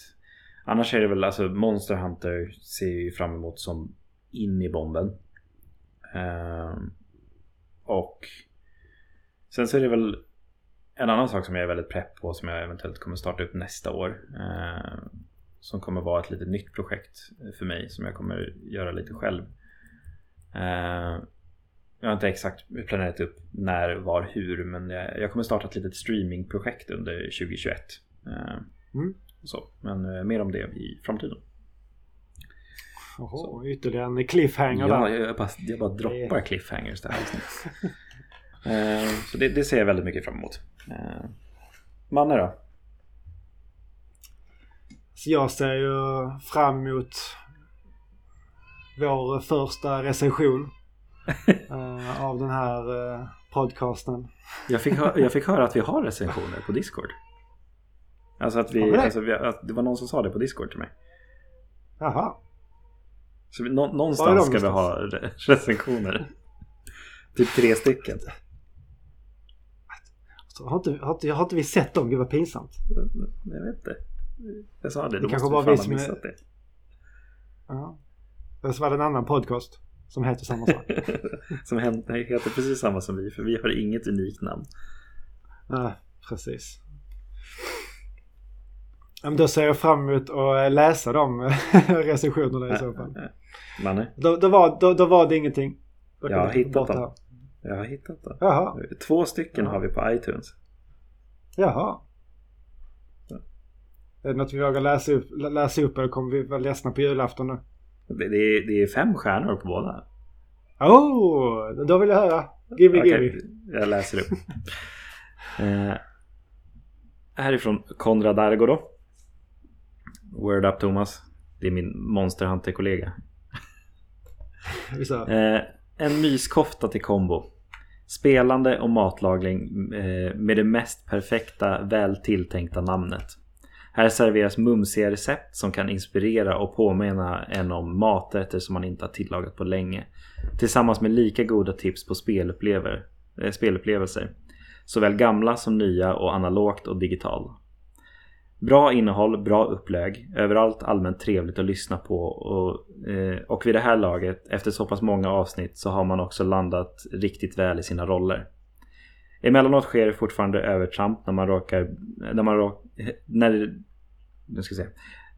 Annars är det väl, alltså Monster Hunter ser jag ju fram emot som in i bomben. Och sen så är det väl en annan sak som jag är väldigt pepp på som jag eventuellt kommer starta upp nästa år. Eh, som kommer vara ett litet nytt projekt för mig som jag kommer göra lite själv. Eh, jag har inte exakt planerat upp när, var, hur men jag, jag kommer starta ett litet streamingprojekt under 2021. Eh, Mm. så, men eh, mer om det i framtiden. Oho, ytterligare en cliffhanger Ja, där. jag, bara, jag bara droppar cliffhangers det här avsnittet. Eh, Så det, det ser jag väldigt mycket fram emot. Eh, Manne då? Så jag ser ju fram emot vår första recension eh, av den här eh, podcasten. Jag fick, jag fick höra att vi har recensioner på Discord. Alltså att, vi, det? alltså vi, att det var någon som sa det på Discord till mig. Jaha. Så vi, nå, Var någonstans ska vi ha re- recensioner. Typ tre stycken. Så har, inte, har, inte, har inte vi sett dem? Gud vad pinsamt. Jag vet inte. Jag sa det, Det kanske bara vi som missat det. Ja. Det var en annan podcast som heter samma sak. som heter precis samma som vi, för vi har inget unikt namn. Ja, precis. Ja, men då ser jag fram emot att läsa de recensionerna i så fall. Manne, Då, då, var, då, då var det ingenting. Då Jag har ta hittat dem. här. jag har hittat det. Jaha, Två stycken Ja. har vi på iTunes. jaha. Är det något vi vågar läsa upp, lä- läsa upp eller kommer vi vara ledsna på julafton nu? Det, det, är, det är fem stjärnor på båda. Oh, då vill jag höra. Give me, give Okej, me. jag läser upp. eh, härifrån Konrad Argo då. Word up Thomas. Det är min Monster Hunter-kollega. Vi sa, Eh, en myskofta till kombo. Spelande och matlagning eh, med det mest perfekta, väl tilltänkta namnet. Här serveras mumsiga recept som kan inspirera och påminna en om maträtter som man inte har tillagat på länge. Tillsammans med lika goda tips på spelupplever, eh, spelupplevelser. Såväl gamla som nya och analogt och digitalt. Bra innehåll, bra upplägg, överallt allmänt trevligt att lyssna på och, eh, och vid det här laget, efter så pass många avsnitt, så har man också landat riktigt väl i sina roller. Emellanåt sker det fortfarande övertramp när man råkar... När man råkar... När... Nu ska jag se.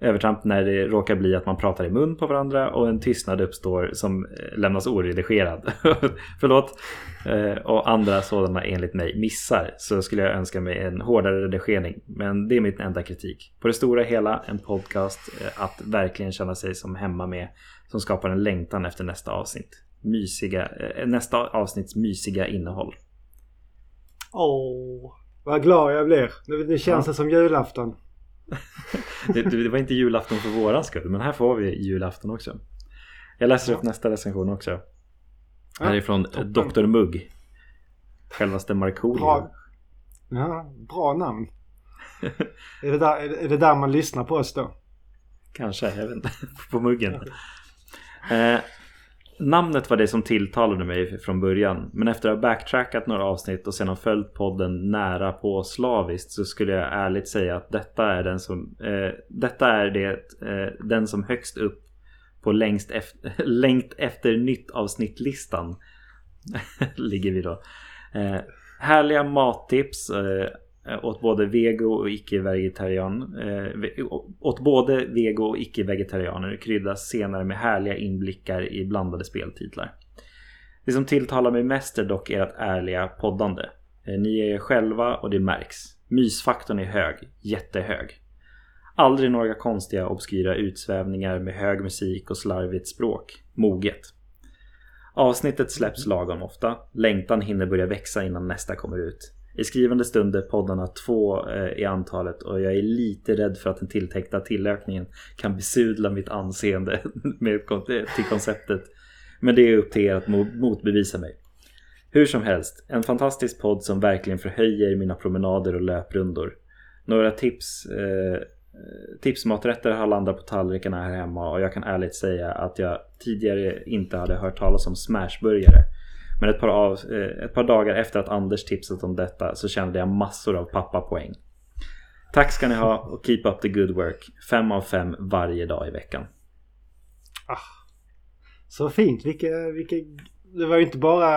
Övertramp när det råkar bli att man pratar i mun på varandra och en tystnad uppstår som eh, lämnas oredigerad. Förlåt. Eh, och andra sådana enligt mig missar så skulle jag önska mig en hårdare redigering. Men det är mitt enda kritik. På det stora hela en podcast eh, att verkligen känna sig som hemma med som skapar en längtan efter nästa avsnitt. Mysiga, nästa avsnitts mysiga innehåll. åh, vad glad jag blir. Det, det känns Ja. som julafton. Det, det var inte julafton för våran skull men här får vi julafton också. Jag läser upp nästa recension också. Ja, Härifrån toppen. Dr. Mugg. Självaste Markoolio. Bra. Ja, bra namn. är, det där, är, det, är det där man lyssnar på oss då? Kanske, jag vet inte. På muggen. Eh, namnet var det som tilltalade mig från början. Men efter att ha backtrackat några avsnitt och sedan följt podden nära på slaviskt så skulle jag ärligt säga att detta är den som eh, Detta är det eh, den som högst upp på längst efter, längt efter nytt avsnittlistan ligger vi då. Eh, härliga mattips eh, Eh, åt både vego och icke-vegetarian. Eh, åt både vego och icke-vegetarianer kryddas senare med härliga inblickar i blandade speltitlar. Det som tilltalar mig mest är dock ert ärliga poddande. Eh, ni är er själva och det märks. Mysfaktorn är hög, jättehög. Aldrig några konstiga obskyra utsvävningar med hög musik och slarvigt språk. Moget. Avsnittet släpps lagom ofta. Längtan hinner börja växa innan nästa kommer ut. I skrivande stund är poddarna två eh, i antalet och jag är lite rädd för att den tilltänkta tillökningen kan besudla mitt anseende med, till konceptet. Men det är upp till er att motbevisa mig. Hur som helst, en fantastisk podd som verkligen förhöjer mina promenader och löprundor. Några tips eh, Tipsmaträtter har landat på tallrikarna här hemma och jag kan ärligt säga att jag tidigare inte hade hört talas om smashburgare. Men ett par, av, eh, ett par dagar efter att Anders tipsat om detta så kände jag massor av pappapoäng. Tack ska ni ha och keep up the good work. Fem av fem varje dag i veckan. Ah, så fint. Vilke, vilke, det var ju inte bara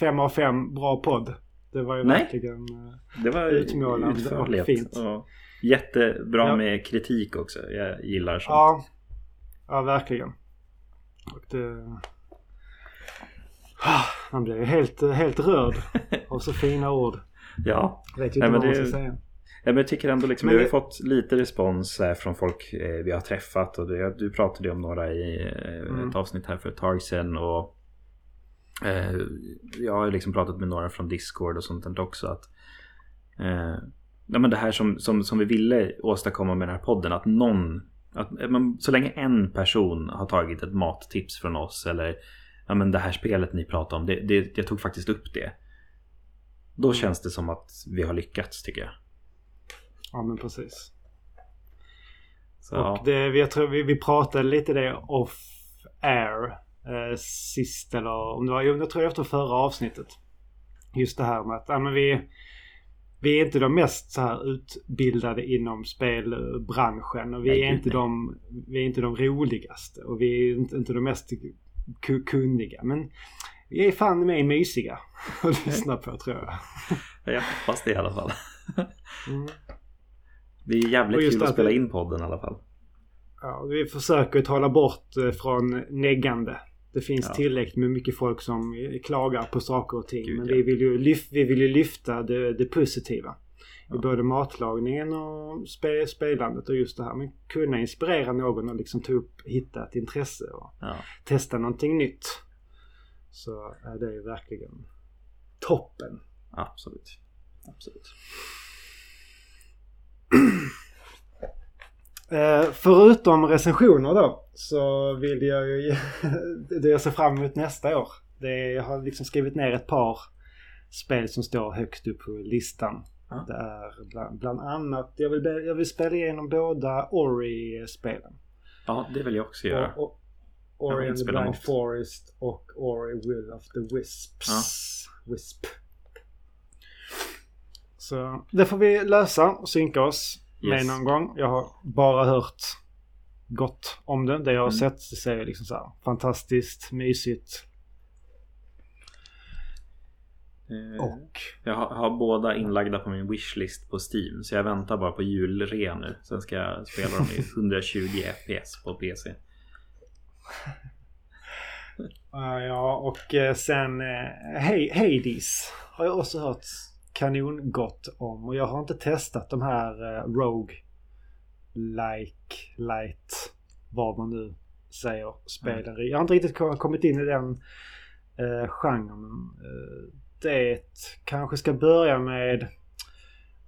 fem av fem bra podd. Det var ju Nej, verkligen det var utmålande och fint. Och jättebra ja. med kritik också. Jag gillar sånt. Ja, ja verkligen. Och det... Man blir helt, helt rörd av så fina ord. Ja. Jag vet ju inte Nej, vad man ska säga. Ja, men jag tycker ändå liksom, men vi har fått lite respons från folk eh, vi har träffat. Och det, du pratade ju om några i eh, mm. ett avsnitt här för ett tag sedan. Och, eh, jag har liksom pratat med några från Discord och sånt också. Att, eh, ja, men det här som, som, som vi ville åstadkomma med den här podden. Att någon, att, men, så länge en person har tagit ett mattips från oss. Eller ja, men det här spelet ni pratar om. Det, det, jag tog faktiskt upp det. Då mm. känns det som att vi har lyckats tycker jag. Ja men precis. Så, och det, jag tror vi, vi pratade lite det off air eh, sist eller om det var, jag tror efter förra avsnittet. Just det här med att ja, men vi, vi är inte de mest så här utbildade inom spelbranschen och vi är, inte de, vi är inte de roligaste och vi är inte, inte de mest kunniga. Men vi är fan med mysiga att lyssna på tror jag. Jag hoppas det i alla fall. Mm. Det är jävligt kul att, spela in podden i alla fall. Ja, vi försöker tala bort eh, från neggande. Det finns ja. tillräckligt med mycket folk som klagar på saker och ting. Gud, men ja. vi, vill ju lyf vi vill ju lyfta det, det positiva. I både matlagningen och spe spelandet och just det här. Men kunna inspirera någon och liksom ta upp, hitta ett intresse och ja. testa någonting nytt. Så är det ju verkligen toppen. Absolut. Absolut. Eh, förutom recensioner då så vill jag ju det jag ser fram emot nästa år. Det är, jag har liksom skrivit ner ett par spel som står högst upp på listan. Ja. Det är bland, bland, annat, jag vill, jag vill spela igenom båda Ori-spelen. Ja, det vill jag också göra. Och, och, Ori and the Blind något. Forest och Ori Will of the Wisps. Ja. Wisp. Så det får vi lösa och synka oss yes. med någon gång. Jag har bara hört gott om det. Det jag har mm. sett det ser liksom så här fantastiskt mysigt. Eh, och? Jag har, har, båda inlagda på min wishlist på Steam. Så jag väntar bara på julrea nu. Sen ska jag spela dem i 120 FPS på PC. ja, och eh, sen eh, Hades har jag också hört kanongott om. Och jag har inte testat de här uh, Rogue like light vad man nu säger spelen. Mm. Jag har inte riktigt kommit in i den uh, genren. Uh, det kanske ska börja med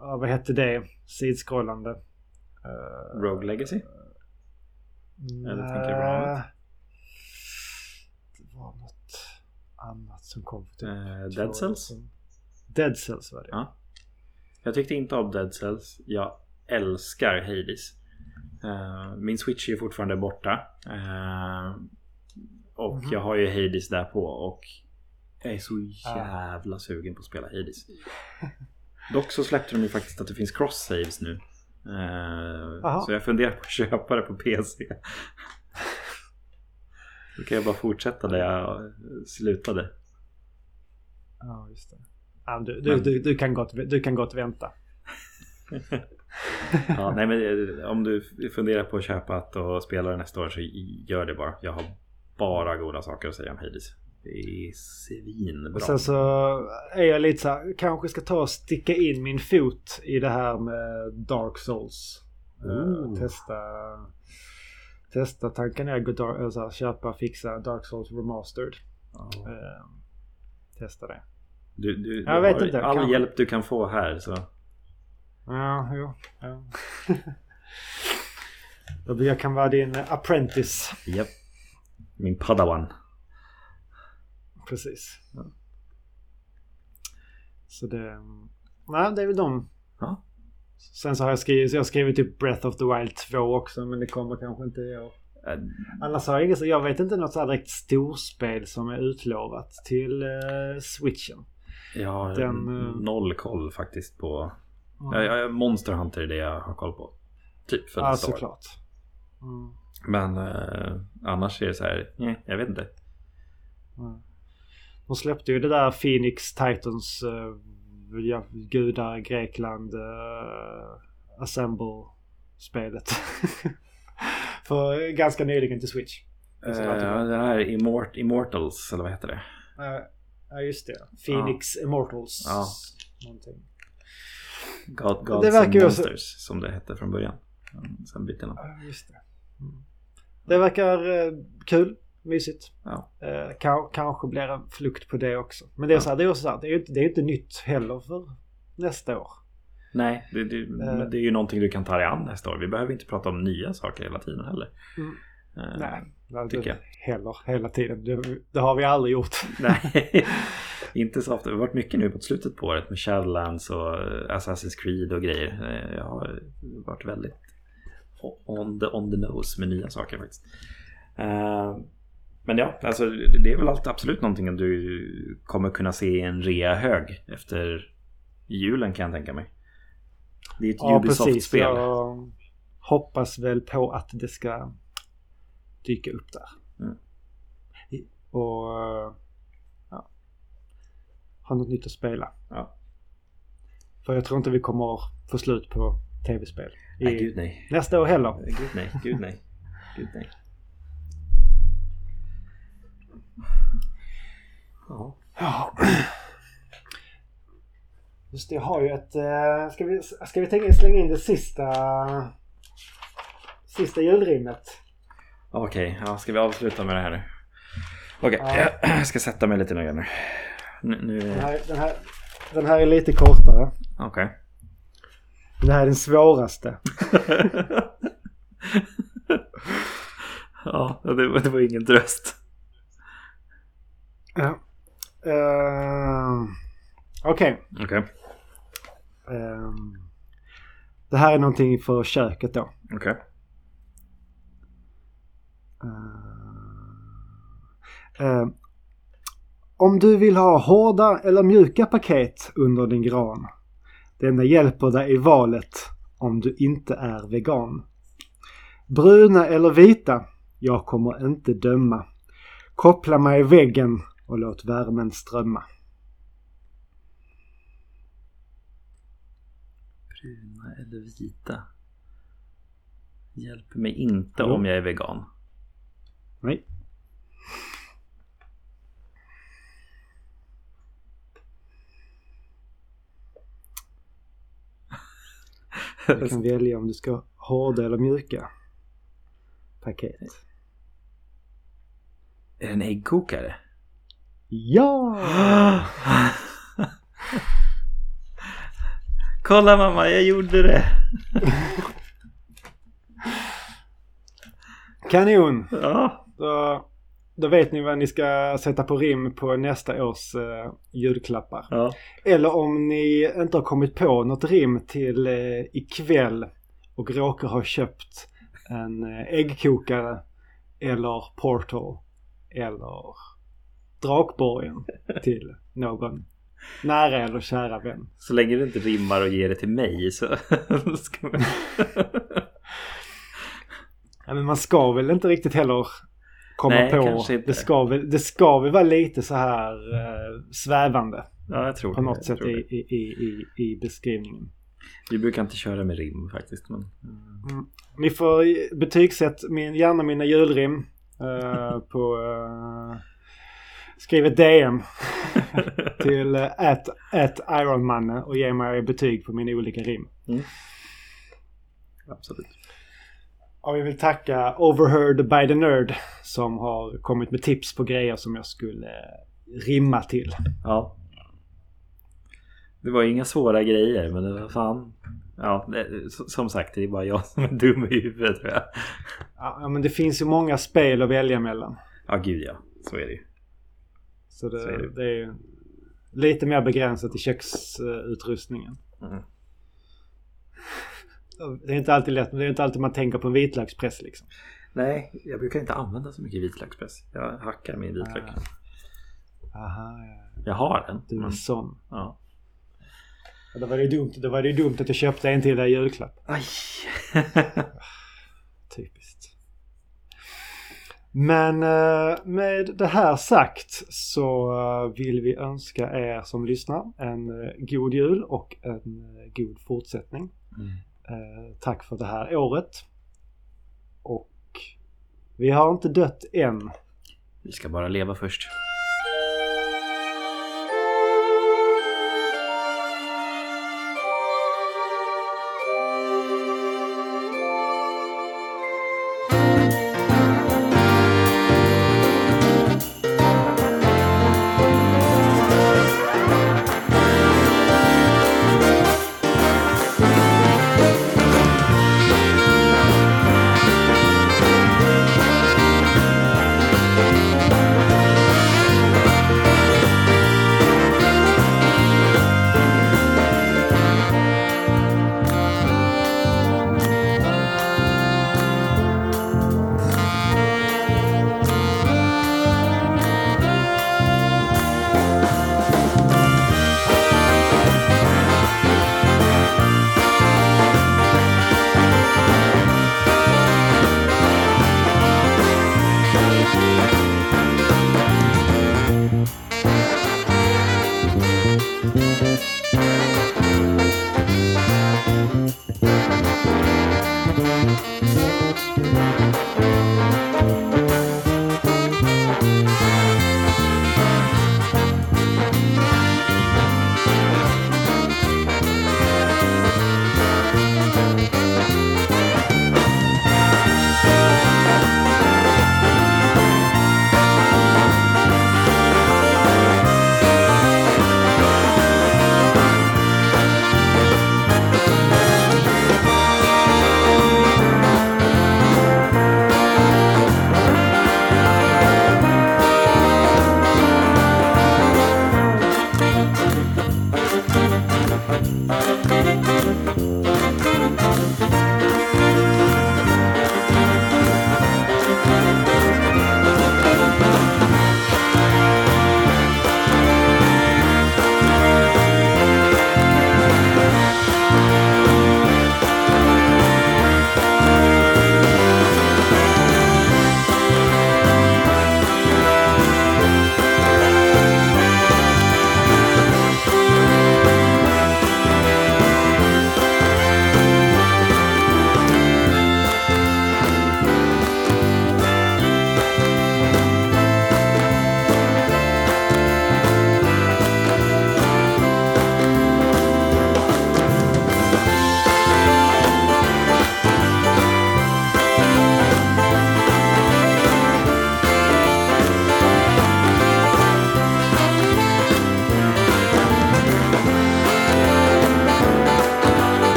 vad hette det? Sidskrollande. Uh, Rogue Legacy? Eller tänker du på annat? Det var något annat som kom typ uh, Dead Cells? Dead Cells var det. Ja. Jag tyckte inte om Dead Cells. Jag älskar Hades. Uh, min Switch är fortfarande borta. Uh, och mm -hmm. jag har ju Hades där på och jag är så jävla sugen på att spela Hades. Dock så släppte de ju faktiskt att det finns cross saves nu. Uh, så jag funderar på att köpa det på PC. Då kan jag bara fortsätta där jag slutade. Ja, just det. Du, du, du, du, kan gott, du kan gott vänta. ja, nej, men eh, om du funderar på att köpa att och spela det nästa år så gör det bara. Jag har bara goda saker att säga om Hades. Det är svinbra. Och sen så är jag lite så här, kanske ska ta och sticka in min fot i det här med Dark Souls. Oh. Testa, testa tanken är att dar- alltså, köpa köpa, fixa Dark Souls Remastered. Oh. Uh, testa det. Du, du, jag du vet inte. All kan... hjälp du kan få här så. Ja, jo. Ja. jag kan vara din apprentice. Japp. Yep. Min padawan. Precis. Ja. Så det... Nej, det är väl de. Ja. Sen så har jag skrivit, jag skrivit typ Breath of the Wild 2 också men det kommer kanske inte i år. Uh, Annars har jag inget, jag vet inte något sådär direkt storspel som är utlovat till uh, switchen. Jag har Den, uh, noll koll faktiskt på... Mm. Ja, Monster Hunter är det jag har koll på. Typ för Ja, såklart. Mm. Men uh, annars är det så här, nej, jag vet inte. Mm. De släppte ju det där Phoenix Titans uh, ja, gudar Grekland uh, Assemble-spelet. För ganska nyligen till Switch. Uh, det här Immort Immortals eller vad heter det? Ja just det. Phoenix uh. Immortals. Ja. Någonting. God, Gods det verkar and Monsters också... som det hette från början. Sen bytte namn. Ja just det. Mm. Det verkar kul mysigt. Ja. Eh, kanske blir en flukt på det också. Men det är, ja. så här, det är också så här, det är ju inte, det är inte nytt heller för nästa år. Nej, det, det, eh. det är ju någonting du kan ta dig an nästa år. Vi behöver inte prata om nya saker hela tiden heller. Mm. Eh, Nej, tycker jag. heller hela tiden. Det, det, har vi aldrig gjort. Nej, inte så ofta. Det har varit mycket nu på slutet på året med Shadowlands och Assassin's Creed och grejer. Eh, jag har varit väldigt on the, on the nose med nya saker faktiskt. Men ja, alltså det är väl allt, absolut någonting du kommer kunna se i en rea hög efter julen kan jag tänka mig. Det är ett ja, Ubisoft-spel. Jag hoppas väl på att det ska dyka upp där. Mm. Och ja, ha något nytt att spela. Ja. För jag tror inte vi kommer få slut på tv-spel. Nej, gud nej. Nästa år heller. Gud nej, gud nej. Gud nej. Ja. ja. Just det, jag har ju ett... Uh, ska vi, ska vi tänka, slänga in det sista... Sista julrimmet? Okej, okay, ja, ska vi avsluta med det här nu? Okej, okay, ja. jag ska sätta mig lite nöjd nu. nu. Den, här, den, här, den här är lite kortare. Okej. Okay. Det här är den svåraste. ja, det, det var ingen tröst. Ja. Uh, Okej. Okay. okay. Uh, ehm, det här är någonting för köket då. Okej. Okay. Uh, uh, om du vill ha hårda eller mjuka paket under din gran. Denna hjälper dig i valet om du inte är vegan. Bruna eller vita? Jag kommer inte döma. Koppla mig i väggen och låt värmen strömma. Bruna eller vita? Hjälper mig inte jo. om jag är vegan. Nej. Du kan välja om du ska ha hårda eller mjuka paket. Är det en äggkokare? Ja! Kolla mamma, jag gjorde det! Kanon! Ja. Då, då vet ni vad ni ska sätta på rim på nästa års uh, julklappar. Ja. Eller om ni inte har kommit på något rim till uh, ikväll och råkar ha köpt en uh, äggkokare eller portal eller Drakborgen till någon nära eller kära vän. Så länge du inte rimmar och ger det till mig så ska man... ja, men man ska väl inte riktigt heller komma Nej, på. Det ska, väl, det ska väl vara lite så här uh, svävande. Ja, jag tror På det, något sätt i, i, i, i beskrivningen. Vi brukar inte köra med rim faktiskt. Men... Mm. Ni får betygsätta min, gärna mina julrim uh, på uh, Skriv ett DM till ett, ett Ironman och ge mig betyg på mina olika rim. Mm. absolut. Och vi vill tacka Overheard by the Nerd som har kommit med tips på grejer som jag skulle eh, rimma till. Ja. Det var inga svåra grejer men det var fan. Ja, det, som sagt det är bara jag som är dum i huvudet tror jag. Ja, men det finns ju många spel att välja mellan. Ja, gud ja. Så är det ju. Så det, Så är det. det är lite mer begränsat i köksutrustningen. Mm. Det är inte alltid lätt, men det är inte alltid man tänker på en vitlökspress liksom. Nej, jag brukar inte använda så mycket vitlökspress. Jag hackar min vitlök. Aha, ja. Jag har den. du är men, sån. ja. Ja, Då var det dumt, då var det dumt att jag köpte en till dig i julklapp. Aj. Men eh, med det här sagt så eh, vill vi önska er som lyssnar en eh, god jul och en god fortsättning. Mm. Tack för det här året. Och vi har inte dött än. Vi ska bara leva först.